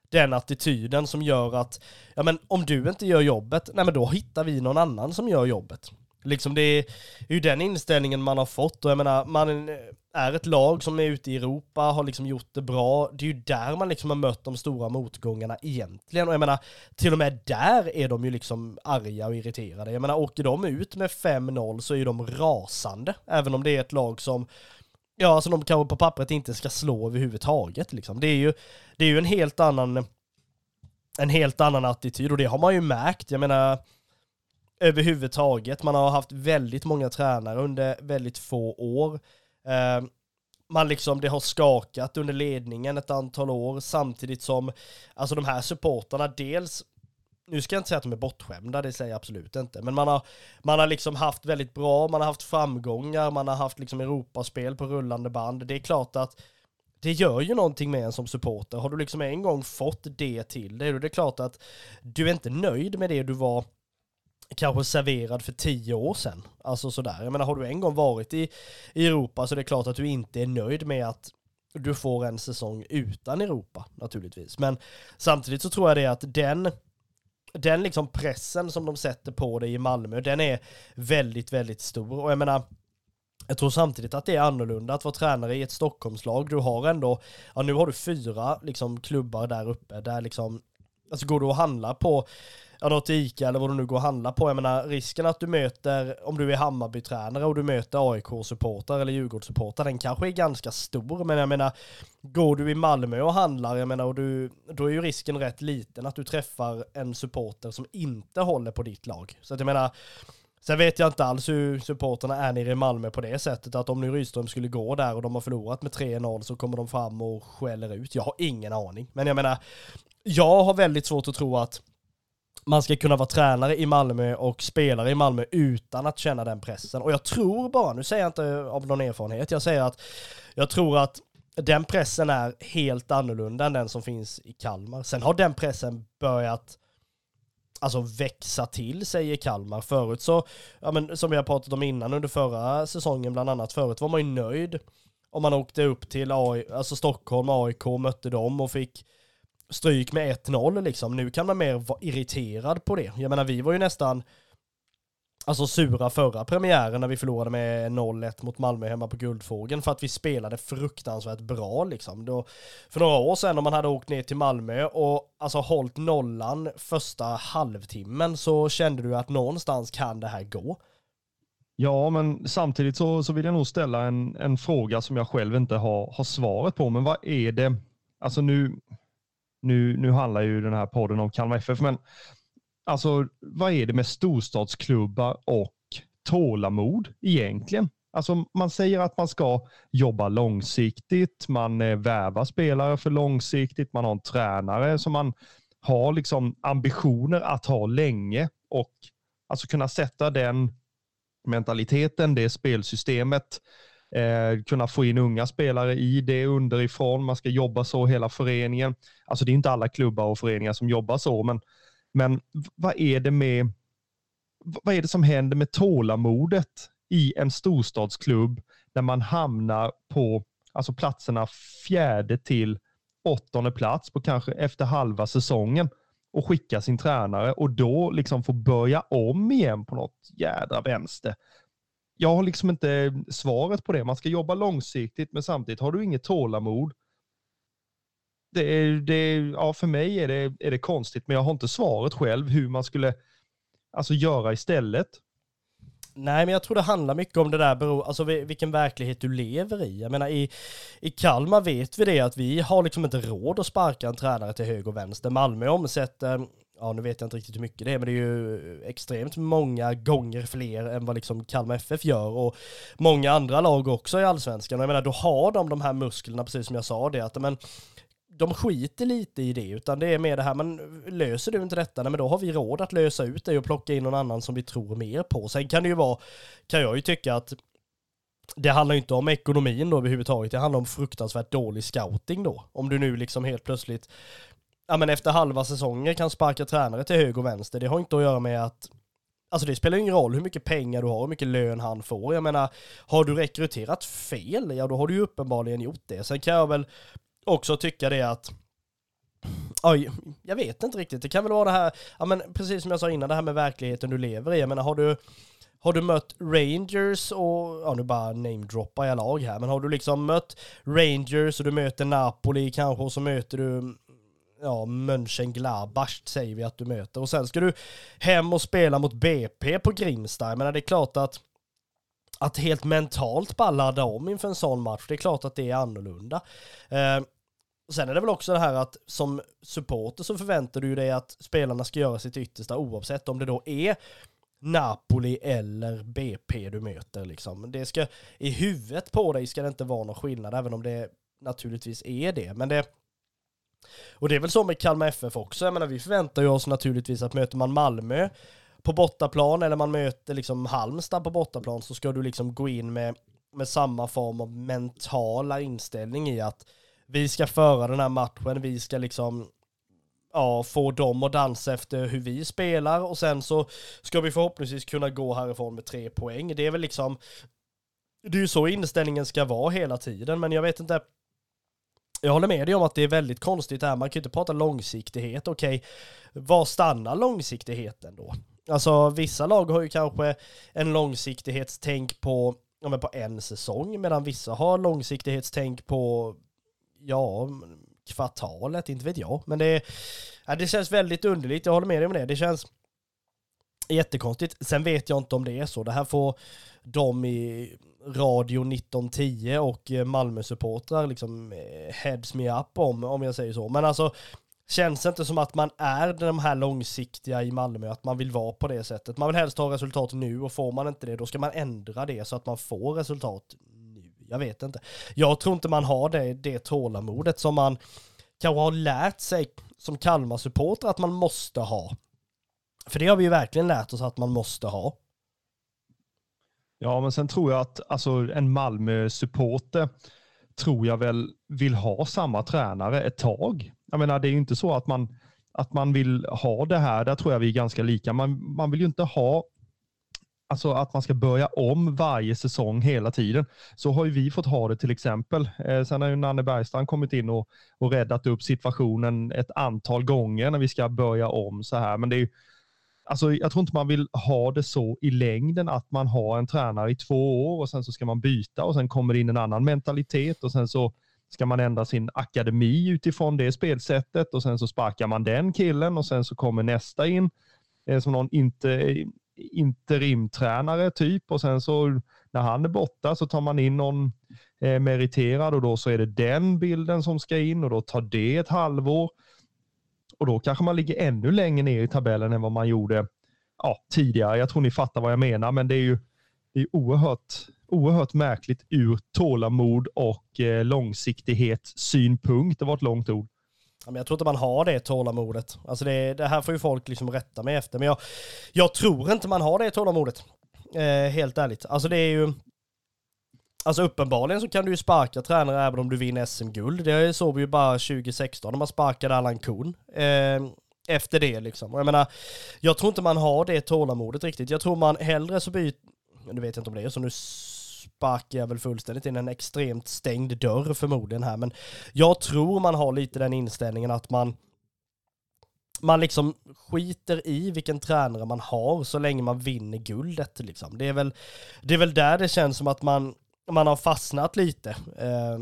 S1: den attityden som gör att, ja men om du inte gör jobbet, nej men då hittar vi någon annan som gör jobbet. Liksom det är ju den inställningen man har fått och jag menar, man är ett lag som är ute i Europa, har liksom gjort det bra. Det är ju där man liksom har mött de stora motgångarna egentligen. Och jag menar, till och med där är de ju liksom arga och irriterade. Jag menar, åker de ut med 5-0 så är ju de rasande. Även om det är ett lag som Ja, alltså de kanske på pappret inte ska slå överhuvudtaget liksom. Det är ju, det är ju en helt annan en helt annan attityd och det har man ju märkt. Jag menar, överhuvudtaget. Man har haft väldigt många tränare under väldigt få år. Ehm, man liksom, det har skakat under ledningen ett antal år samtidigt som, alltså de här supportarna dels nu ska jag inte säga att de är bortskämda, det säger jag absolut inte, men man har, man har liksom haft väldigt bra, man har haft framgångar, man har haft liksom Europaspel på rullande band. Det är klart att det gör ju någonting med en som supporter. Har du liksom en gång fått det till dig, då är det klart att du är inte nöjd med det du var kanske serverad för tio år sedan. Alltså sådär. Jag menar, har du en gång varit i, i Europa så det är det klart att du inte är nöjd med att du får en säsong utan Europa naturligtvis. Men samtidigt så tror jag det att den den liksom pressen som de sätter på dig i Malmö, den är väldigt, väldigt stor. Och jag menar, jag tror samtidigt att det är annorlunda att vara tränare i ett Stockholmslag. Du har ändå, ja nu har du fyra liksom klubbar där uppe, där liksom, alltså går du och handlar på ja, något ICA eller vad du nu går och handlar på. Jag menar risken att du möter, om du är Hammarby-tränare och du möter AIK-supportrar eller Djurgårdssupportrar, den kanske är ganska stor. Men jag menar, går du i Malmö och handlar, jag menar, och du, då är ju risken rätt liten att du träffar en supporter som inte håller på ditt lag. Så att jag menar, Sen vet jag inte alls hur supporterna är nere i Malmö på det sättet att om nu Rydström skulle gå där och de har förlorat med 3-0 så kommer de fram och skäller ut. Jag har ingen aning. Men jag menar, jag har väldigt svårt att tro att man ska kunna vara tränare i Malmö och spelare i Malmö utan att känna den pressen. Och jag tror bara, nu säger jag inte av någon erfarenhet, jag säger att jag tror att den pressen är helt annorlunda än den som finns i Kalmar. Sen har den pressen börjat alltså växa till, sig i Kalmar. Förut så, ja men som vi har pratat om innan under förra säsongen bland annat, förut var man ju nöjd om man åkte upp till AI, alltså Stockholm, AIK, mötte dem och fick stryk med 1-0 liksom. Nu kan man mer vara irriterad på det. Jag menar, vi var ju nästan alltså sura förra premiären när vi förlorade med 0-1 mot Malmö hemma på Guldfågeln för att vi spelade fruktansvärt bra liksom. Då, för några år sedan om man hade åkt ner till Malmö och alltså hållit nollan första halvtimmen så kände du att någonstans kan det här gå.
S3: Ja, men samtidigt så, så vill jag nog ställa en, en fråga som jag själv inte har, har svaret på. Men vad är det, alltså nu, nu, nu handlar ju den här podden om Kalmar FF, men alltså vad är det med storstadsklubbar och tålamod egentligen? Alltså man säger att man ska jobba långsiktigt, man eh, värvar spelare för långsiktigt, man har en tränare som man har liksom ambitioner att ha länge och alltså kunna sätta den mentaliteten, det spelsystemet eh, kunna få in unga spelare i det underifrån. Man ska jobba så hela föreningen. Alltså det är inte alla klubbar och föreningar som jobbar så, men, men vad är det med vad är det som händer med tålamodet i en storstadsklubb där man hamnar på alltså platserna fjärde till åttonde plats på kanske efter halva säsongen och skicka sin tränare och då liksom få börja om igen på något jädra vänster jag har liksom inte svaret på det. Man ska jobba långsiktigt, men samtidigt har du inget tålamod. Det är, det ja, för mig är det, är det konstigt, men jag har inte svaret själv hur man skulle alltså, göra istället.
S1: Nej, men jag tror det handlar mycket om det där, alltså vilken verklighet du lever i. Jag menar i, i Kalmar vet vi det att vi har liksom inte råd att sparka en tränare till höger och vänster. Malmö omsätter ja nu vet jag inte riktigt hur mycket det är, men det är ju extremt många gånger fler än vad liksom Kalmar FF gör och många andra lag också i allsvenskan. Jag menar, då har de de här musklerna, precis som jag sa det, att men de skiter lite i det, utan det är mer det här, men löser du inte detta, nej, men då har vi råd att lösa ut det och plocka in någon annan som vi tror mer på. Sen kan det ju vara, kan jag ju tycka att det handlar ju inte om ekonomin då överhuvudtaget, det handlar om fruktansvärt dålig scouting då. Om du nu liksom helt plötsligt, ja men efter halva säsongen kan sparka tränare till höger och vänster, det har inte att göra med att Alltså det spelar ingen roll hur mycket pengar du har, hur mycket lön han får. Jag menar, har du rekryterat fel, ja då har du ju uppenbarligen gjort det. Sen kan jag väl också tycka det att Oj, jag vet inte riktigt. Det kan väl vara det här, ja men precis som jag sa innan, det här med verkligheten du lever i. Jag menar, har du, har du mött Rangers och, ja nu bara namedroppar jag lag här, men har du liksom mött Rangers och du möter Napoli kanske och så möter du ja, Mönchengladbach säger vi att du möter. Och sen ska du hem och spela mot BP på Grimsta. Jag menar det är klart att att helt mentalt bara ladda om inför en sån match, det är klart att det är annorlunda. Eh, sen är det väl också det här att som supporter så förväntar du dig att spelarna ska göra sitt yttersta oavsett om det då är Napoli eller BP du möter liksom. Det ska, i huvudet på dig ska det inte vara någon skillnad, även om det naturligtvis är det. Men det, och det är väl så med Kalmar FF också. Jag menar, vi förväntar ju oss naturligtvis att möter man Malmö på bortaplan eller man möter liksom Halmstad på bortaplan så ska du liksom gå in med, med samma form av mentala inställning i att vi ska föra den här matchen, vi ska liksom ja, få dem att dansa efter hur vi spelar och sen så ska vi förhoppningsvis kunna gå härifrån med tre poäng. Det är väl liksom, det är ju så inställningen ska vara hela tiden, men jag vet inte, jag håller med dig om att det är väldigt konstigt här, man kan ju inte prata långsiktighet, okej, okay. var stannar långsiktigheten då? Alltså vissa lag har ju kanske en långsiktighetstänk på, ja, men på en säsong, medan vissa har långsiktighetstänk på, ja, kvartalet, inte vet jag. Men det, ja, det känns väldigt underligt, jag håller med dig om det. Det känns jättekonstigt. Sen vet jag inte om det är så. Det här får de i Radio 1910 och eh, Malmö-supportrar liksom eh, heads me up om, om jag säger så. Men alltså, känns det inte som att man är de här långsiktiga i Malmö, att man vill vara på det sättet. Man vill helst ha resultat nu och får man inte det, då ska man ändra det så att man får resultat nu. Jag vet inte. Jag tror inte man har det, det tålamodet som man kanske har lärt sig som Kalmar-supporter att man måste ha. För det har vi ju verkligen lärt oss att man måste ha.
S3: Ja, men sen tror jag att alltså, en Malmö-supporter tror jag väl vill ha samma tränare ett tag. Jag menar, det är ju inte så att man, att man vill ha det här. Där tror jag vi är ganska lika. Man, man vill ju inte ha Alltså att man ska börja om varje säsong hela tiden. Så har ju vi fått ha det till exempel. Eh, sen har ju Nanne Bergstrand kommit in och, och räddat upp situationen ett antal gånger när vi ska börja om så här. Men det är ju, alltså jag tror inte man vill ha det så i längden att man har en tränare i två år och sen så ska man byta och sen kommer det in en annan mentalitet och sen så ska man ändra sin akademi utifrån det spelsättet och sen så sparkar man den killen och sen så kommer nästa in eh, som någon inte, interimtränare typ och sen så när han är borta så tar man in någon eh, meriterad och då så är det den bilden som ska in och då tar det ett halvår och då kanske man ligger ännu längre ner i tabellen än vad man gjorde ja, tidigare. Jag tror ni fattar vad jag menar, men det är ju det är oerhört, oerhört märkligt ur tålamod och eh, långsiktighetssynpunkt. Det var ett långt ord.
S1: Ja, men jag tror inte man har det tålamodet. Alltså det, det här får ju folk liksom rätta mig efter. Men jag, jag tror inte man har det tålamodet. Eh, helt ärligt. Alltså det är ju... Alltså uppenbarligen så kan du ju sparka tränare även om du vinner SM-guld. Det såg vi ju bara 2016 när man sparkade Allan Kuhn. Eh, efter det liksom. Och jag menar, jag tror inte man har det tålamodet riktigt. Jag tror man hellre så byter, nu vet jag inte om det är så, nu sparkar jag väl fullständigt in en extremt stängd dörr förmodligen här, men jag tror man har lite den inställningen att man man liksom skiter i vilken tränare man har så länge man vinner guldet liksom. Det är väl, det är väl där det känns som att man man har fastnat lite. Eh,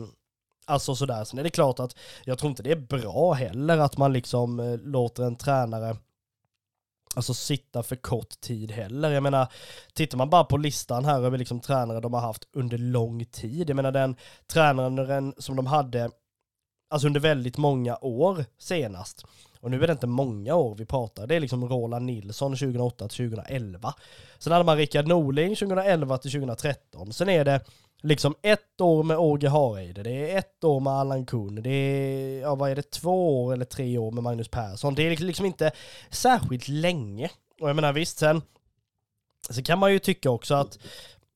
S1: alltså sådär. Sen är det klart att jag tror inte det är bra heller att man liksom eh, låter en tränare alltså sitta för kort tid heller. Jag menar, tittar man bara på listan här över liksom tränare de har haft under lång tid. Jag menar den tränaren som de hade alltså under väldigt många år senast. Och nu är det inte många år vi pratar, det är liksom Roland Nilsson 2008 till 2011. Sen hade man Rickard Norling 2011 till 2013. Sen är det liksom ett år med Åge Hareide, det är ett år med Allan Kuhn, det är, ja vad är det, två år eller tre år med Magnus Persson. Det är liksom, liksom inte särskilt länge. Och jag menar visst, sen så kan man ju tycka också att,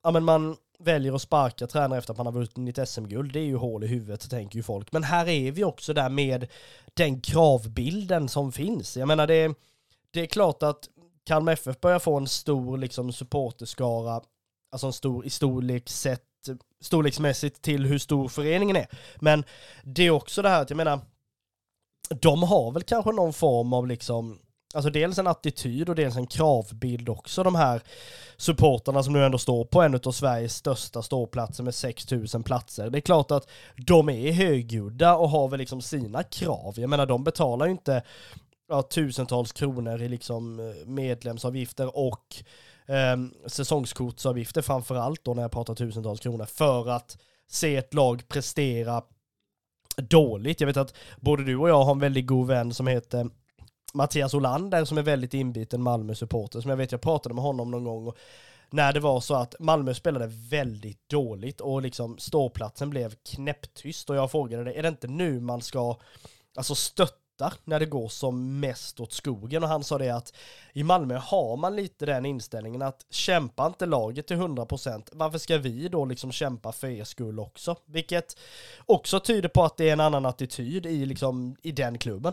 S1: ja men man väljer att sparka tränare efter att man har vunnit SM-guld, det är ju hål i huvudet tänker ju folk. Men här är vi också där med den kravbilden som finns. Jag menar det, det är klart att Kalmar FF börjar få en stor liksom supporterskara, alltså en stor i storlek sett, storleksmässigt till hur stor föreningen är. Men det är också det här att jag menar, de har väl kanske någon form av liksom Alltså dels en attityd och dels en kravbild också, de här supporterna som nu ändå står på en av Sveriges största ståplatser med 6000 platser. Det är klart att de är högljudda och har väl liksom sina krav. Jag menar, de betalar ju inte ja, tusentals kronor i liksom eh, medlemsavgifter och eh, säsongskortsavgifter framför allt då när jag pratar tusentals kronor för att se ett lag prestera dåligt. Jag vet att både du och jag har en väldigt god vän som heter Mattias Olander som är väldigt inbiten Malmö-supporter, som jag vet jag pratade med honom någon gång. Och när det var så att Malmö spelade väldigt dåligt och liksom ståplatsen blev knäpptyst och jag frågade det, är det inte nu man ska alltså stötta när det går som mest åt skogen och han sa det att i Malmö har man lite den inställningen att kämpa inte laget till 100% varför ska vi då liksom kämpa för er skull också? Vilket också tyder på att det är en annan attityd i liksom i den klubben.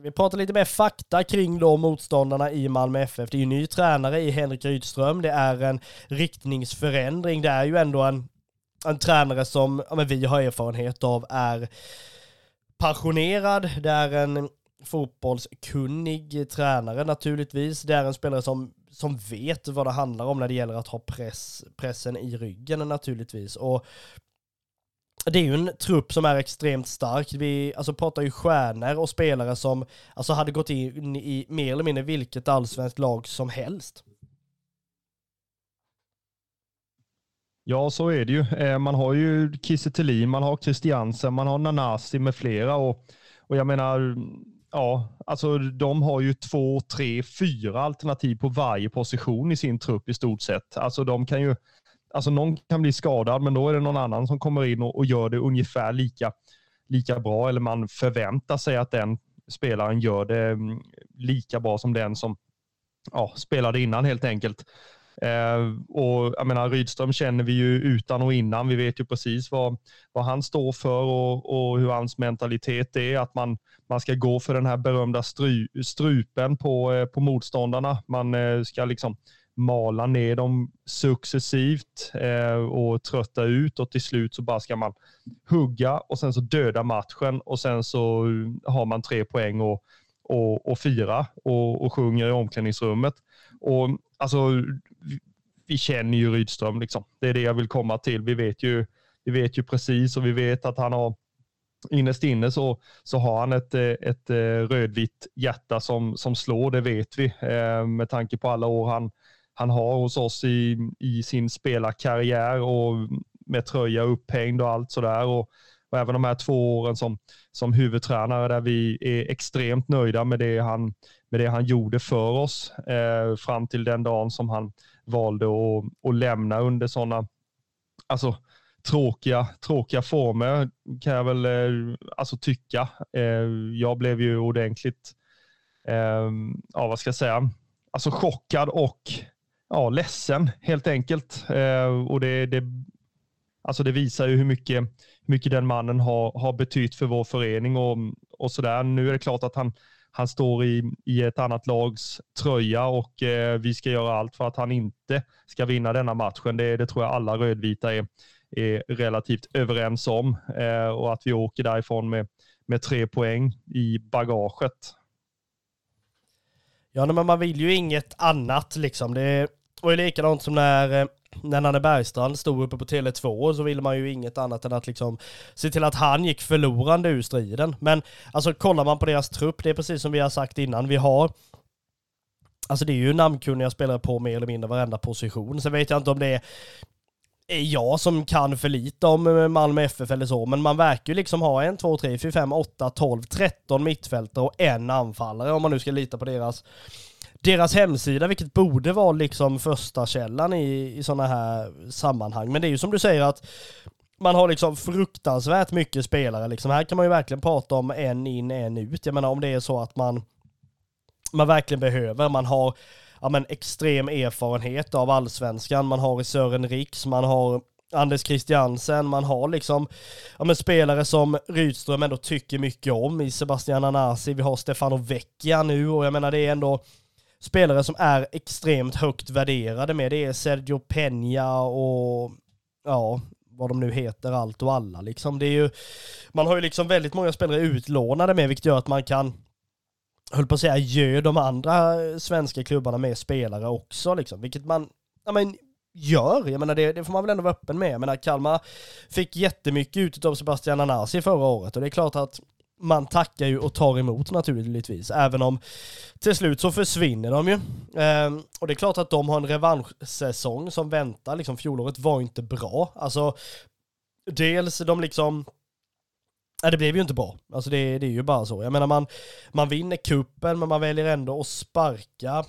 S1: Ska vi prata lite mer fakta kring då motståndarna i Malmö FF? Det är ju ny tränare i Henrik Rydström, det är en riktningsförändring, det är ju ändå en, en tränare som ja, men vi har erfarenhet av är passionerad, det är en fotbollskunnig tränare naturligtvis, det är en spelare som, som vet vad det handlar om när det gäller att ha press, pressen i ryggen naturligtvis. Och det är ju en trupp som är extremt stark. Vi alltså, pratar ju stjärnor och spelare som alltså, hade gått in i mer eller mindre vilket allsvenskt lag som helst.
S3: Ja, så är det ju. Eh, man har ju Kiese man har Christiansen, man har Nanasi med flera och, och jag menar, ja, alltså de har ju två, tre, fyra alternativ på varje position i sin trupp i stort sett. Alltså de kan ju alltså någon kan bli skadad, men då är det någon annan som kommer in och, och gör det ungefär lika, lika bra, eller man förväntar sig att den spelaren gör det mm, lika bra som den som ja, spelade innan helt enkelt. Eh, och jag menar, Rydström känner vi ju utan och innan. Vi vet ju precis vad, vad han står för och, och hur hans mentalitet är. Att man, man ska gå för den här berömda stru, strupen på, eh, på motståndarna. Man eh, ska liksom mala ner dem successivt eh, och trötta ut och till slut så bara ska man hugga och sen så döda matchen och sen så har man tre poäng och, och, och fira och, och sjunger i omklädningsrummet. Och alltså, vi, vi känner ju Rydström liksom. Det är det jag vill komma till. Vi vet ju, vi vet ju precis och vi vet att han har innerst inne så, så har han ett, ett eh, rödvitt hjärta som, som slår, det vet vi. Eh, med tanke på alla år han, han har hos oss i, i sin spelarkarriär och med tröja upphängd och allt sådär. Och, och även de här två åren som, som huvudtränare där vi är extremt nöjda med det han, med det han gjorde för oss eh, fram till den dagen som han valde att, att lämna under sådana alltså, tråkiga, tråkiga former kan jag väl eh, alltså, tycka. Eh, jag blev ju ordentligt, eh, ja vad ska jag säga, alltså chockad och ja, ledsen helt enkelt. Eh, och det, det, alltså det visar ju hur mycket, hur mycket den mannen har, har betytt för vår förening och, och sådär. Nu är det klart att han, han står i, i ett annat lags tröja och eh, vi ska göra allt för att han inte ska vinna denna matchen. Det, det tror jag alla rödvita är, är relativt överens om eh, och att vi åker därifrån med, med tre poäng i bagaget.
S1: Ja, men man vill ju inget annat liksom. Det, var ju likadant som när, eh, när Nanne Bergstrand stod uppe på Tele2 så ville man ju inget annat än att liksom se till att han gick förlorande ur striden. Men alltså kollar man på deras trupp, det är precis som vi har sagt innan, vi har Alltså det är ju namnkunniga spelare på mer eller mindre varenda position. Sen vet jag inte om det är jag som kan för lite om eh, Malmö FF eller så, men man verkar ju liksom ha en, två, tre, fyra, fem, åtta, tolv, tretton mittfältare och en anfallare om man nu ska lita på deras deras hemsida, vilket borde vara liksom första källan i, i sådana här sammanhang. Men det är ju som du säger att man har liksom fruktansvärt mycket spelare. Liksom. Här kan man ju verkligen prata om en in, en ut. Jag menar om det är så att man, man verkligen behöver, man har ja, men, extrem erfarenhet av allsvenskan, man har i Sören Riks, man har Anders Christiansen, man har liksom ja, men spelare som Rydström ändå tycker mycket om i Sebastian Anasi, vi har Stefano Vecchia nu och jag menar det är ändå spelare som är extremt högt värderade med. Det är Sergio Peña och ja, vad de nu heter, allt och alla liksom. Det är ju, man har ju liksom väldigt många spelare utlånade med, vilket gör att man kan, höll på att säga, ge de andra svenska klubbarna med spelare också liksom, vilket man, ja men, gör. Jag menar det, det, får man väl ändå vara öppen med. Jag menar Kalmar fick jättemycket ut av Sebastian Anasi förra året och det är klart att man tackar ju och tar emot naturligtvis, även om till slut så försvinner de ju. Ehm, och det är klart att de har en revanschsäsong som väntar, liksom fjolåret var inte bra. Alltså, dels de liksom Nej, det blev ju inte bra. Alltså det, det är ju bara så. Jag menar man, man vinner kuppen men man väljer ändå att sparka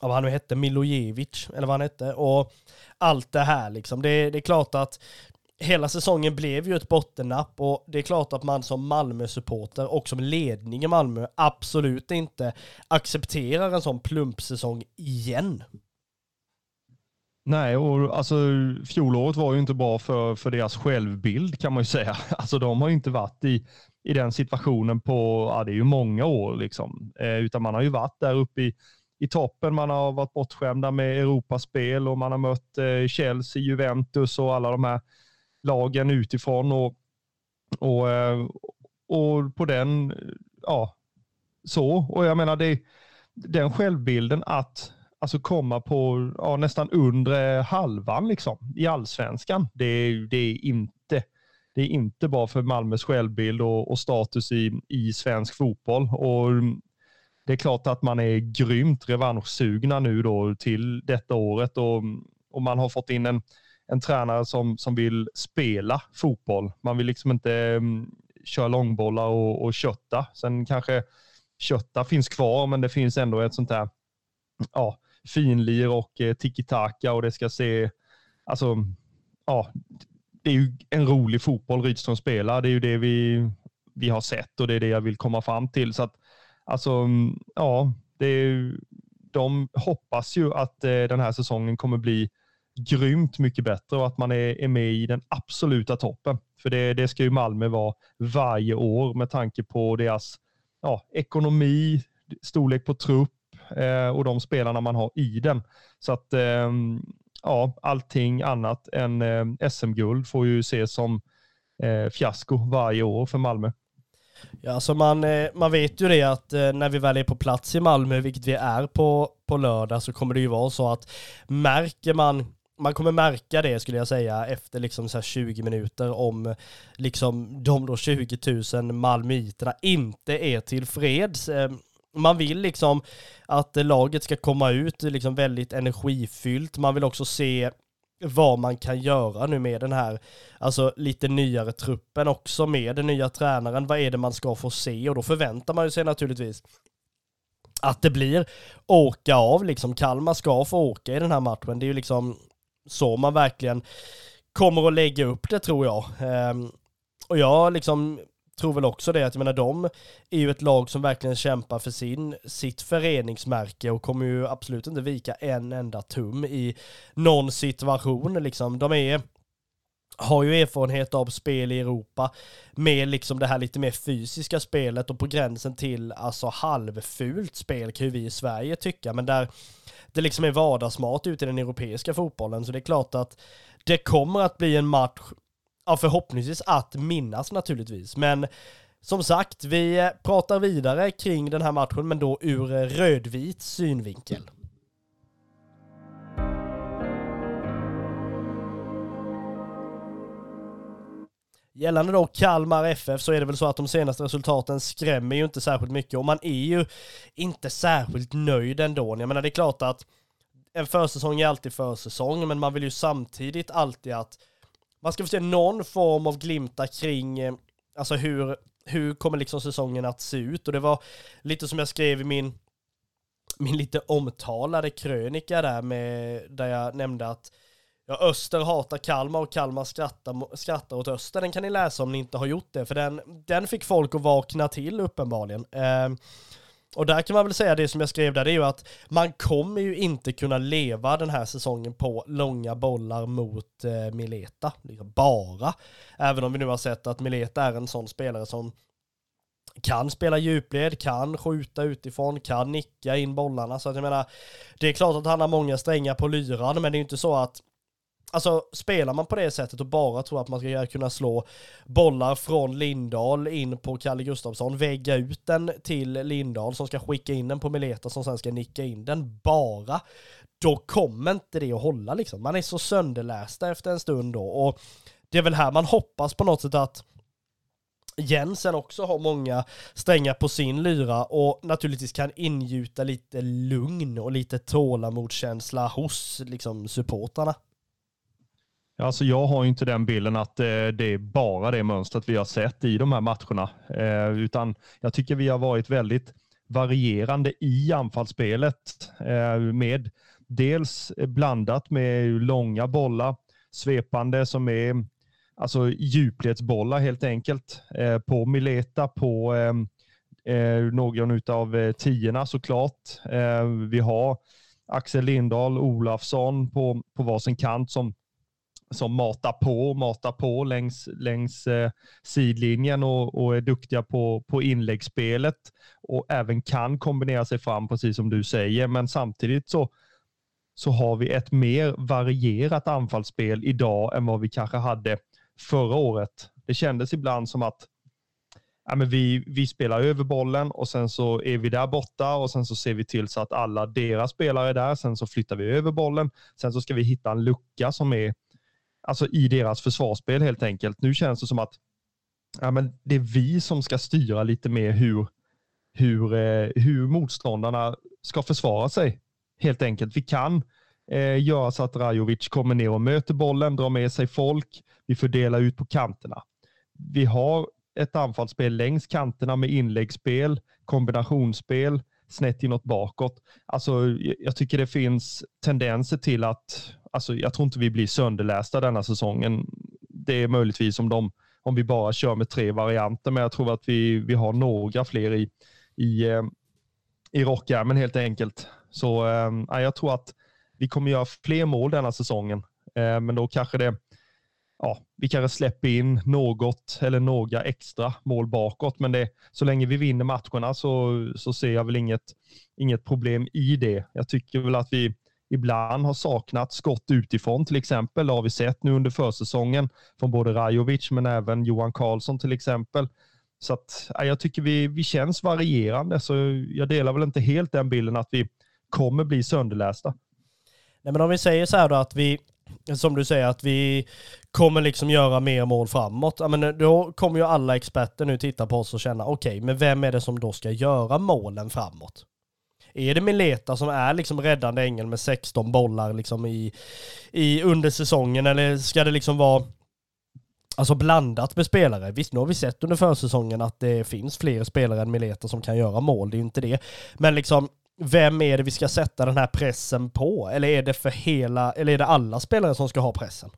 S1: vad han nu hette, Milojevic, eller vad han hette, och allt det här liksom. Det, det är klart att hela säsongen blev ju ett bottennapp och det är klart att man som Malmö-supporter och som ledning i Malmö absolut inte accepterar en sån plumpsäsong igen.
S3: Nej, och alltså fjolåret var ju inte bra för, för deras självbild kan man ju säga. Alltså de har ju inte varit i, i den situationen på, ja det är ju många år liksom, eh, utan man har ju varit där uppe i, i toppen. Man har varit bortskämda med Europaspel och man har mött eh, Chelsea, Juventus och alla de här lagen utifrån och, och, eh, och på den, ja, så. Och jag menar, det, den självbilden att alltså komma på ja, nästan undre halvan liksom, i allsvenskan, det, det, är inte, det är inte bra för Malmös självbild och, och status i, i svensk fotboll. Och det är klart att man är grymt revanschsugna nu då till detta året och, och man har fått in en, en tränare som, som vill spela fotboll. Man vill liksom inte um, köra långbollar och, och kötta. Sen kanske kötta finns kvar, men det finns ändå ett sånt här ja, finlir och eh, tiki-taka och det ska se, alltså, ja, det är ju en rolig fotboll Rydström spelar. Det är ju det vi, vi har sett och det är det jag vill komma fram till. Så att, alltså, mm, ja, det är, de hoppas ju att eh, den här säsongen kommer bli grymt mycket bättre och att man är, är med i den absoluta toppen. För det, det ska ju Malmö vara varje år med tanke på deras ja, ekonomi, storlek på trupp eh, och de spelarna man har i den. Så att eh, ja, allting annat än eh, SM-guld får ju ses som eh, fiasko varje år för Malmö.
S1: Ja, alltså man, eh, man vet ju det att eh, när vi väl är på plats i Malmö, vilket vi är på, på lördag, så kommer det ju vara så att märker man man kommer märka det skulle jag säga efter liksom så 20 minuter om liksom de då 20 000 malmöiterna inte är tillfreds. Ehm, man vill liksom att laget ska komma ut liksom väldigt energifyllt. Man vill också se vad man kan göra nu med den här, alltså lite nyare truppen också med den nya tränaren. Vad är det man ska få se? Och då förväntar man sig naturligtvis att det blir åka av liksom. Kalmar ska få åka i den här matchen. Det är ju liksom så man verkligen kommer att lägga upp det tror jag. Ehm, och jag liksom tror väl också det att, jag menar de är ju ett lag som verkligen kämpar för sin, sitt föreningsmärke och kommer ju absolut inte vika en enda tum i någon situation liksom. De är har ju erfarenhet av spel i Europa med liksom det här lite mer fysiska spelet och på gränsen till alltså halvfult spel kan ju vi i Sverige tycka, men där det liksom är vardagsmat ute i den europeiska fotbollen. Så det är klart att det kommer att bli en match, ja förhoppningsvis att minnas naturligtvis. Men som sagt, vi pratar vidare kring den här matchen, men då ur rödvit synvinkel. Gällande då Kalmar FF så är det väl så att de senaste resultaten skrämmer ju inte särskilt mycket och man är ju inte särskilt nöjd ändå. Jag menar det är klart att en försäsong är alltid försäsong men man vill ju samtidigt alltid att man ska få se någon form av glimta kring eh, alltså hur, hur kommer liksom säsongen att se ut och det var lite som jag skrev i min min lite omtalade krönika där med, där jag nämnde att ja, Öster hatar Kalmar och Kalmar skrattar, skrattar åt Öster. Den kan ni läsa om ni inte har gjort det, för den, den fick folk att vakna till uppenbarligen. Eh, och där kan man väl säga det som jag skrev där, det är ju att man kommer ju inte kunna leva den här säsongen på långa bollar mot eh, Mileta. Bara. Även om vi nu har sett att Mileta är en sån spelare som kan spela djupled, kan skjuta utifrån, kan nicka in bollarna. Så att jag menar, det är klart att han har många strängar på lyran, men det är ju inte så att Alltså spelar man på det sättet och bara tror att man ska kunna slå bollar från Lindahl in på Kalle Gustafsson, vägga ut den till Lindahl som ska skicka in den på Mileta som sen ska nicka in den bara, då kommer inte det att hålla liksom. Man är så sönderlästa efter en stund då och det är väl här man hoppas på något sätt att Jensen också har många strängar på sin lyra och naturligtvis kan ingjuta lite lugn och lite tålamodskänsla hos liksom supportarna.
S3: Alltså jag har inte den bilden att eh, det är bara det mönstret vi har sett i de här matcherna, eh, utan jag tycker vi har varit väldigt varierande i anfallsspelet eh, med dels blandat med långa bollar, svepande som är alltså djupledsbollar helt enkelt på Mileta, på någon av tiorna såklart. vi har Axel Lindahl, Olafsson på, på varsin kant som som matar på, matar på längs, längs eh, sidlinjen och, och, är duktiga på, på inläggsspelet och även kan kombinera sig fram, precis som du säger. Men samtidigt så, så har vi ett mer varierat anfallsspel idag än vad vi kanske hade förra året. Det kändes ibland som att ja, men vi, vi spelar över bollen och sen så är vi där borta och sen så ser vi till så att alla deras spelare är där. Sen så flyttar vi över bollen. Sen så ska vi hitta en lucka som är alltså i deras försvarsspel helt enkelt. Nu känns det som att ja, men det är vi som ska styra lite mer hur, hur, eh, hur motståndarna ska försvara sig. Helt enkelt. Vi kan eh, göra så att Rajovic kommer ner och möter bollen, drar med sig folk. Vi fördelar ut på kanterna. Vi har ett anfallsspel längs kanterna med inläggsspel, kombinationsspel, snett inåt bakåt. Alltså, jag tycker det finns tendenser till att alltså, jag tror inte vi blir sönderlästa denna säsongen. Det är möjligtvis om, de, om vi bara kör med tre varianter, men jag tror att vi, vi har några fler i, i, eh, i rockärmen helt enkelt. Så äh, jag tror att vi kommer göra fler mål denna säsongen, äh, men då kanske det ja, vi kanske släpper in något eller några extra mål bakåt, men det, så länge vi vinner matcherna så, så ser jag väl inget, inget problem i det. Jag tycker väl att vi, ibland har saknat skott utifrån till exempel. Det har vi sett nu under försäsongen från både Rajovic men även Johan Karlsson till exempel. Så att, jag tycker vi, vi känns varierande, så jag delar väl inte helt den bilden att vi kommer bli sönderlästa.
S1: Nej, men om vi säger så här då att vi, som du säger, att vi kommer liksom göra mer mål framåt. Ja, men eh, då kommer ju alla experter nu titta på oss och känna, okej, okay, men vem är det som då ska göra målen framåt? Är det Mileta som är liksom räddande ängel med 16 bollar liksom i, i under säsongen eller ska det liksom vara Alltså blandat med spelare. Visst, nu har vi sett under försäsongen att det finns fler spelare än Mileta som kan göra mål, det är ju inte det. Men liksom, vem är det vi ska sätta den här pressen på? Eller är det för hela, eller är det alla spelare som ska ha pressen?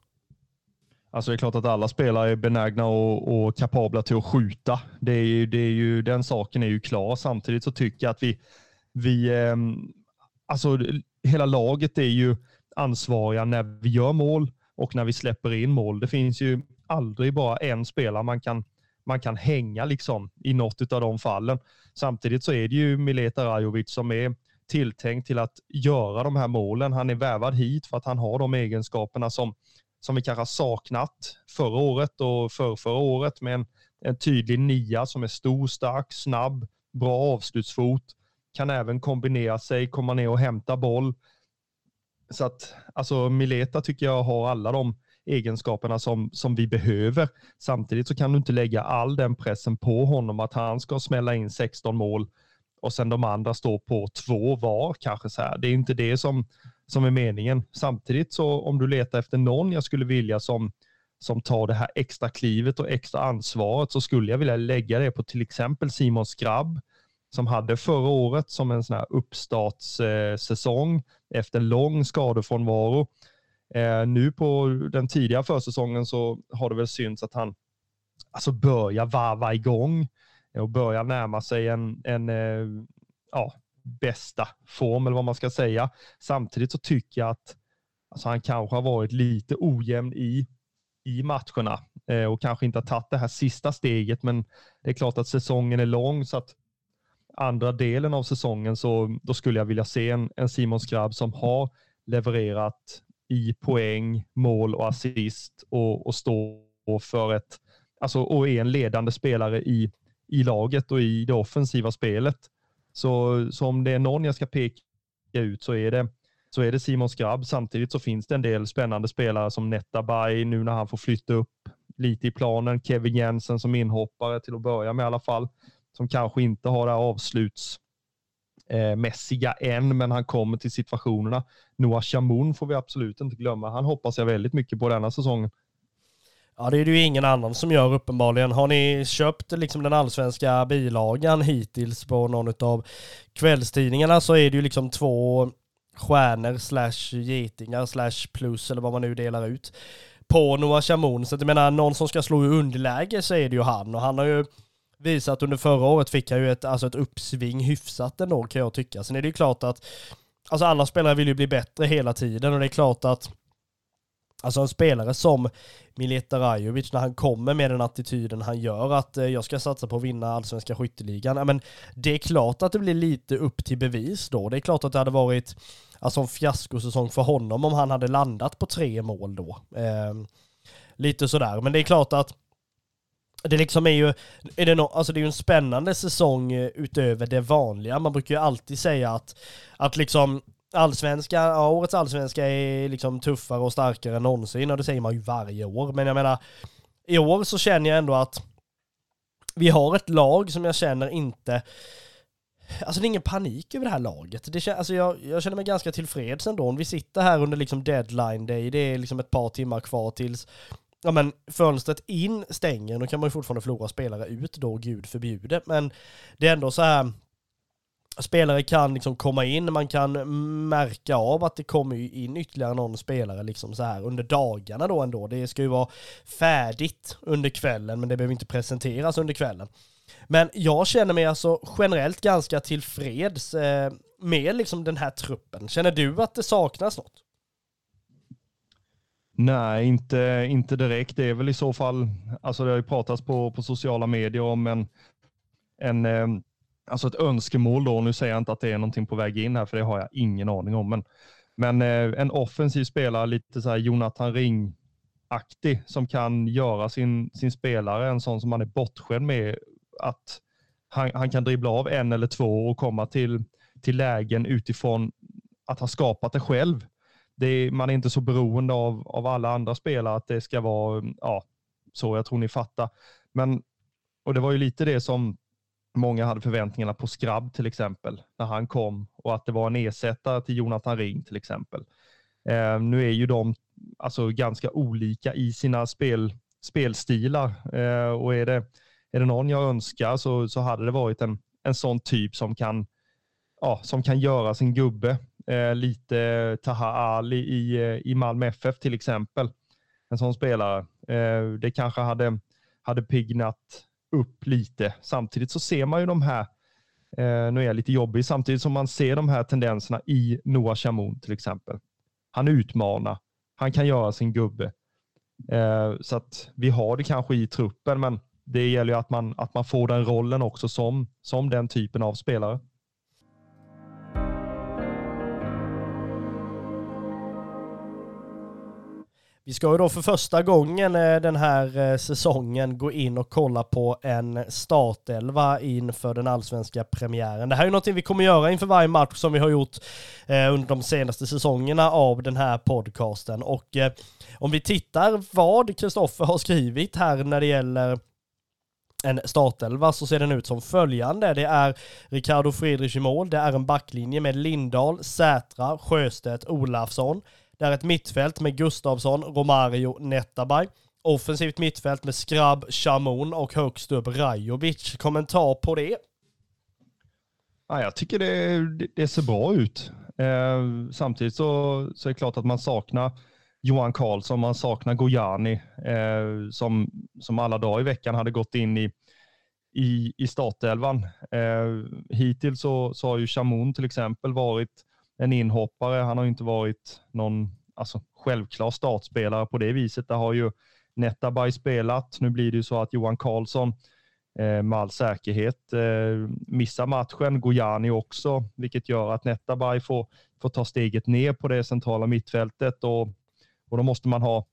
S3: Alltså det är klart att alla spelare är benägna och, och kapabla till att skjuta. Det är ju, det är ju, den saken är ju klar. Samtidigt så tycker jag att vi, vi, ehm, alltså hela laget är ju ansvariga när vi gör mål och när vi släpper in mål. Det finns ju aldrig bara en spelare man kan, man kan hänga liksom i något av de fallen. Samtidigt så är det ju Mileta Rajovic som är tilltänkt till att göra de här målen. Han är värvad hit för att han har de egenskaperna som, som vi kanske har saknat förra året och för förra året med en, en tydlig nia som är stor, stark, snabb, bra avslutsfot kan även kombinera sig, komma ner och hämta boll. Så att alltså Mileta tycker jag har alla de egenskaperna som, som vi behöver. Samtidigt så kan du inte lägga all den pressen på honom att han ska smälla in 16 mål och sen de andra står på två var kanske så här. Det är inte det som, som är meningen. Samtidigt så om du letar efter någon jag skulle vilja som, som tar det här extra klivet och extra ansvaret så skulle jag vilja lägga det på till exempel Simon Skrabb som hade förra året som en sån här uppstartssäsong eh, efter en lång skadefrånvaro. Eh, nu på den tidiga försäsongen så har det väl synts att han alltså börjar varva igång och börjar närma sig en, en eh, ja, bästa form eller vad man ska säga. Samtidigt så tycker jag att alltså han kanske har varit lite ojämn i, i matcherna eh, och kanske inte har tagit det här sista steget. Men det är klart att säsongen är lång så att andra delen av säsongen så då skulle jag vilja se en, en Simon Skrabb som har levererat i poäng, mål och assist och, och stå för ett, alltså och är en ledande spelare i, i laget och i det offensiva spelet. Så, så om det är någon jag ska peka ut så är det så är det Simon Skrabb. Samtidigt så finns det en del spännande spelare som Netabay nu när han får flytta upp lite i planen. Kevin Jensen som inhoppare till att börja med i alla fall, som kanske inte har det här avslutsmässiga än, men han kommer till situationerna. Noah Chamoun får vi absolut inte glömma. Han hoppas jag väldigt mycket på denna säsongen.
S1: Ja, det är det ju ingen annan som gör uppenbarligen. Har ni köpt liksom den allsvenska bilagan hittills på någon av kvällstidningarna så är det ju liksom två stjärnor slash getingar slash plus eller vad man nu delar ut på Noah Chamoun. Så att jag menar, någon som ska slå i underläge så är det ju han och han har ju visat under förra året fick han ju ett, alltså ett uppsving hyfsat ändå kan jag tycka. Sen är det ju klart att alltså alla spelare vill ju bli bättre hela tiden och det är klart att Alltså en spelare som Mileta Rajovic när han kommer med den attityden han gör att eh, jag ska satsa på att vinna allsvenska skytteligan. men det är klart att det blir lite upp till bevis då. Det är klart att det hade varit alltså en fiaskosäsong för honom om han hade landat på tre mål då. Eh, lite sådär, men det är klart att det liksom är ju, är det, no, alltså det är ju en spännande säsong eh, utöver det vanliga. Man brukar ju alltid säga att, att liksom allsvenska, ja, årets allsvenska är liksom tuffare och starkare än någonsin och det säger man ju varje år. Men jag menar, i år så känner jag ändå att vi har ett lag som jag känner inte Alltså det är ingen panik över det här laget. Det kän, alltså jag, jag känner mig ganska tillfreds ändå. Om vi sitter här under liksom deadline day, det är liksom ett par timmar kvar tills ja men fönstret in stänger, då kan man ju fortfarande förlora spelare ut då, gud förbjude. Men det är ändå så här, spelare kan liksom komma in, man kan märka av att det kommer in ytterligare någon spelare liksom så här under dagarna då ändå. Det ska ju vara färdigt under kvällen, men det behöver inte presenteras under kvällen. Men jag känner mig alltså generellt ganska tillfreds eh, med liksom den här truppen. Känner du att det saknas något?
S3: Nej, inte, inte direkt. Det är väl i så fall, alltså det har ju pratats på, på sociala medier om en, en eh, alltså ett önskemål då. Nu säger jag inte att det är någonting på väg in här, för det har jag ingen aning om. Men, men eh, en offensiv spelare, lite så här Jonathan Ring-aktig, som kan göra sin, sin spelare, en sån som man är bortskämd med, att han, han kan dribbla av en eller två och komma till, till lägen utifrån att ha skapat det själv. Det är, man är inte så beroende av, av alla andra spelare att det ska vara ja, så. Jag tror ni fattar. Men, och det var ju lite det som många hade förväntningarna på Skrabb till exempel när han kom och att det var en ersättare till Jonathan Ring till exempel. Eh, nu är ju de alltså ganska olika i sina spel, spelstilar eh, och är det, är det någon jag önskar så, så hade det varit en, en sån typ som kan, ja, som kan göra sin gubbe. Eh, lite Taha Ali i, eh, i Malmö FF till exempel. En sån spelare. Eh, det kanske hade, hade pignat upp lite. Samtidigt så ser man ju de här, eh, nu är jag lite jobbig, samtidigt som man ser de här tendenserna i Noah Chamoun till exempel. Han utmanar, han kan göra sin gubbe. Eh, så att vi har det kanske i truppen, men det gäller ju att man, att man får den rollen också som, som den typen av spelare.
S1: Vi ska ju då för första gången eh, den här eh, säsongen gå in och kolla på en startelva inför den allsvenska premiären. Det här är någonting vi kommer göra inför varje match som vi har gjort eh, under de senaste säsongerna av den här podcasten. Och om vi tittar vad Kristoffer har skrivit här när det gäller en startelva så ser den ut som följande. Det är Ricardo Friedrich i mål, det är en backlinje med Lindahl, Sätra, Sjöstedt, Olafsson, det är ett mittfält med Gustavsson, Romario, Netabay. Offensivt mittfält med Skrabb, Chamon och högst upp Rajovic. Kommentar på det?
S3: Ja, jag tycker det, det, det ser bra ut. Eh, samtidigt så, så är det klart att man saknar Johan Karlsson, man saknar Gojani eh, som, som alla dagar i veckan hade gått in i, i, i startelvan. Eh, hittills så, så har ju Chamon till exempel varit en inhoppare. Han har inte varit någon alltså, självklar startspelare på det viset. Där har ju Netabay spelat. Nu blir det ju så att Johan Karlsson eh, med all säkerhet eh, missar matchen. Gojani också, vilket gör att Netabay får, får ta steget ner på det centrala mittfältet och, och då måste man ha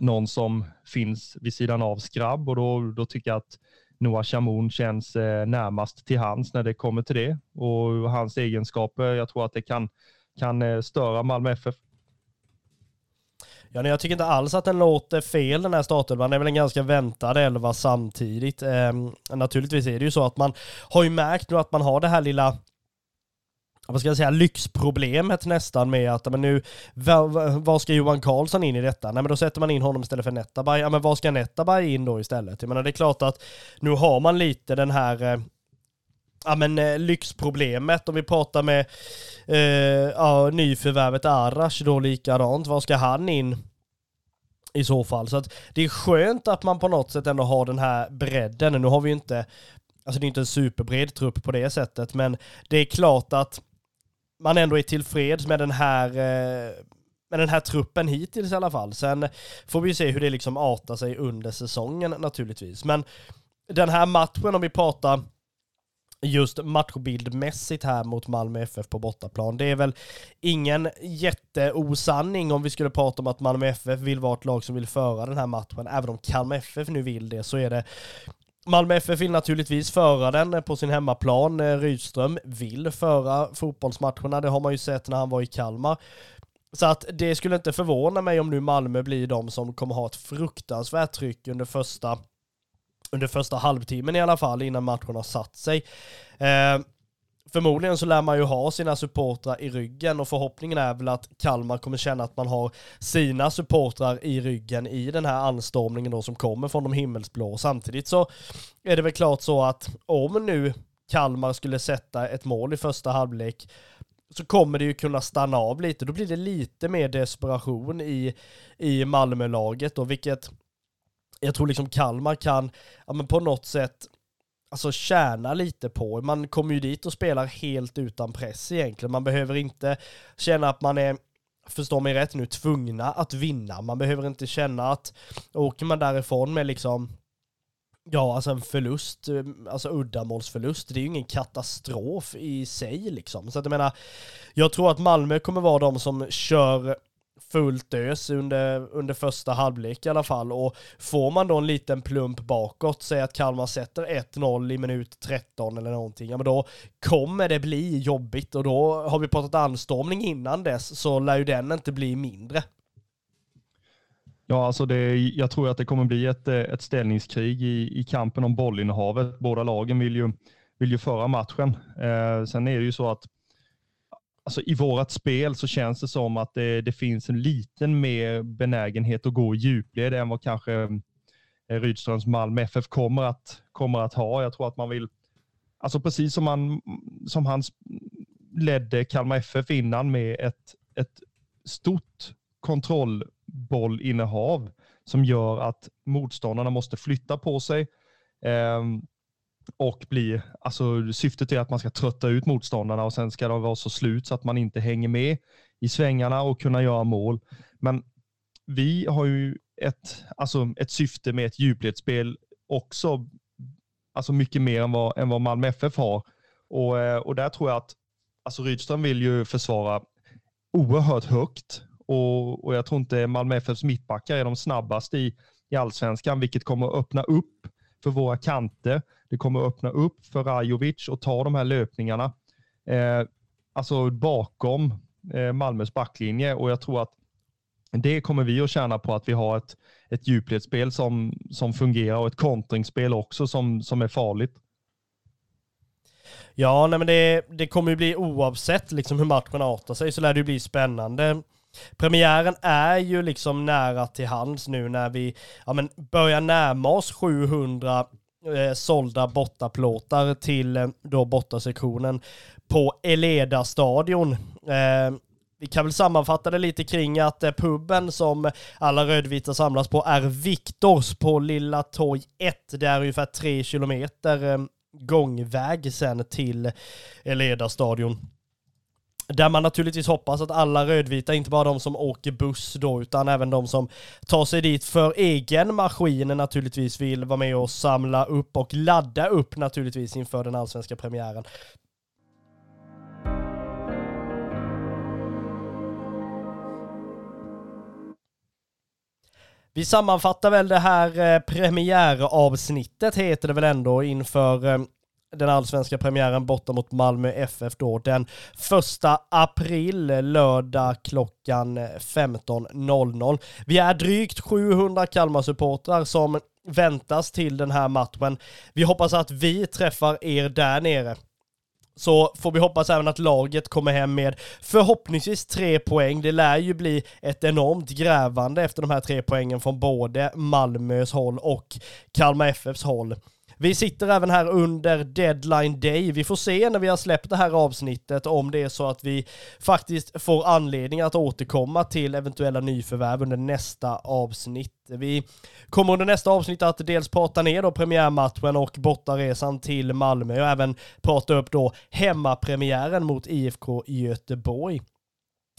S3: någon som finns vid sidan av Skrabb och då, då tycker jag att Noah Chamoun känns eh, närmast till hands när det kommer till det och hans egenskaper. Jag tror att det kan, kan eh, störa Malmö FF.
S1: Ja, jag tycker inte alls att den låter fel den här startelvan. Det är väl en ganska väntad elva samtidigt. Eh, naturligtvis är det ju så att man har ju märkt nu att man har det här lilla vad ska jag säga, lyxproblemet nästan med att, men nu, vad ska Johan Karlsson in i detta? Nej men då sätter man in honom istället för Netabay. Ja men vad ska Netabay in då istället? Jag menar det är klart att nu har man lite den här eh, ja men eh, lyxproblemet om vi pratar med eh, ja, nyförvärvet Arash då likadant. Vad ska han in i så fall? Så att det är skönt att man på något sätt ändå har den här bredden. Nu har vi ju inte, alltså det är inte en superbred trupp på det sättet, men det är klart att man ändå är tillfreds med den här eh, med den här truppen hittills i alla fall. Sen får vi ju se hur det liksom artar sig under säsongen naturligtvis. Men den här matchen om vi pratar just matchbildmässigt här mot Malmö FF på bortaplan. Det är väl ingen jätteosanning om vi skulle prata om att Malmö FF vill vara ett lag som vill föra den här matchen. Även om Kalmar FF nu vill det så är det Malmö FF vill naturligtvis föra den eh, på sin hemmaplan. Eh, Rydström vill föra fotbollsmatcherna, det har man ju sett när han var i Kalmar. Så att det skulle inte förvåna mig om nu Malmö blir de som kommer ha ett fruktansvärt tryck under första under första halvtimmen i alla fall innan matchen har satt sig. Eh, förmodligen så lär man ju ha sina supportrar i ryggen och förhoppningen är väl att Kalmar kommer känna att man har sina supportrar i ryggen i den här anstormningen då som kommer från de himmelsblå. Samtidigt så är det väl klart så att om nu Kalmar skulle sätta ett mål i första halvlek så kommer det ju kunna stanna av lite. Då blir det lite mer desperation i, i Malmölaget och vilket jag tror liksom Kalmar kan, ja men på något sätt, alltså tjäna lite på. Man kommer ju dit och spelar helt utan press egentligen. Man behöver inte känna att man är förstå mig rätt nu, tvungna att vinna. Man behöver inte känna att åker man därifrån med liksom Ja, alltså en förlust, eh, alltså uddamålsförlust, det är ju ingen katastrof i sig liksom. Så att jag menar, jag tror att Malmö kommer vara de som kör fullt ös under, under första halvlek i alla fall. Och får man då en liten plump bakåt, säg att Kalmar sätter 1-0 i minut 13 eller någonting, ja men då kommer det bli jobbigt och då har vi pratat anstormning innan dess så lär ju den inte bli mindre.
S3: Ja, alltså det, jag tror att det kommer bli ett, eh, ett ställningskrig i, i kampen om bollinnehavet. Båda lagen vill ju, vill ju föra matchen. Eh, sen är det ju så att alltså i vårat spel så känns det som att det, det finns en liten mer benägenhet att gå i djupled än vad kanske eh, Rydströms Malmö FF kommer att, kommer att ha. Jag tror att man vill, alltså precis som, han, som han ledde Kalmar FF innan med ett, ett stort kontrollbollinnehav som gör att motståndarna måste flytta på sig. Um, och bli, alltså syftet är att man ska trötta ut motståndarna och sen ska de vara så slut så att man inte hänger med i svängarna och kunna göra mål. Men vi har ju ett, alltså ett syfte med ett djupledsspel också, alltså mycket mer än vad, än vad Malmö FF har. Och, eh, och där tror jag att alltså Rydström vill ju försvara oerhört högt och, och jag tror inte Malmö FFs mittbackar är de snabbaste i, i allsvenskan, vilket kommer att öppna upp för våra kanter. Det kommer öppna upp för Rajovic och ta de här löpningarna. Eh, alltså bakom eh, Malmös backlinje och jag tror att det kommer vi att tjäna på att vi har ett, ett djupledsspel som, som fungerar och ett kontringsspel också som, som är farligt.
S1: Ja, nej men det, det kommer ju bli oavsett liksom hur matchen artar sig så lär det ju bli spännande. Premiären är ju liksom nära till hands nu när vi ja, men börjar närma oss 700 eh, sålda bortaplåtar till eh, då bortasektionen på Eleda stadion. Eh, vi kan väl sammanfatta det lite kring att eh, puben som alla rödvita samlas på är Viktors på Lilla Torg 1. Det är ungefär tre kilometer eh, gångväg sen till Eleda stadion. Där man naturligtvis hoppas att alla rödvita, inte bara de som åker buss då, utan även de som tar sig dit för egen maskin naturligtvis vill vara med och samla upp och ladda upp naturligtvis inför den allsvenska premiären. Vi sammanfattar väl det här eh, premiäravsnittet heter det väl ändå inför eh, den allsvenska premiären borta mot Malmö FF då den första april, lördag klockan 15.00. Vi är drygt 700 Kalmar-supportrar som väntas till den här matchen. Vi hoppas att vi träffar er där nere. Så får vi hoppas även att laget kommer hem med förhoppningsvis tre poäng. Det lär ju bli ett enormt grävande efter de här tre poängen från både Malmös håll och Kalmar FFs håll. Vi sitter även här under deadline day. Vi får se när vi har släppt det här avsnittet om det är så att vi faktiskt får anledning att återkomma till eventuella nyförvärv under nästa avsnitt. Vi kommer under nästa avsnitt att dels prata ner då premiärmatchen och bortaresan till Malmö och även prata upp då hemmapremiären mot IFK Göteborg.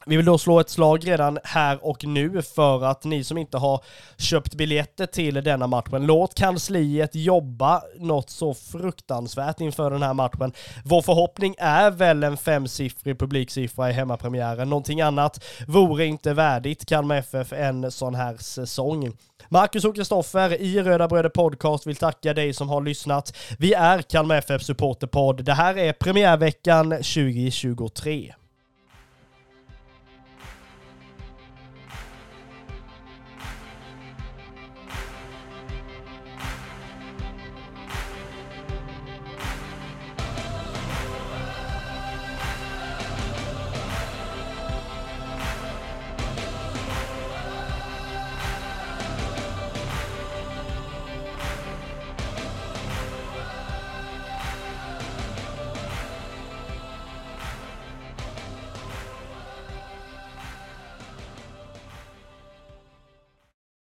S1: Vi vill då slå ett slag redan här och nu för att ni som inte har köpt biljetter till denna matchen, låt kansliet jobba något så fruktansvärt inför den här matchen. Vår förhoppning är väl en femsiffrig publiksiffra i hemmapremiären. Någonting annat vore inte värdigt Kalmar FF en sån här säsong. Marcus och Kristoffer i Röda Bröder Podcast vill tacka dig som har lyssnat. Vi är Kalmar FF Supporterpodd. Det här är premiärveckan 2023.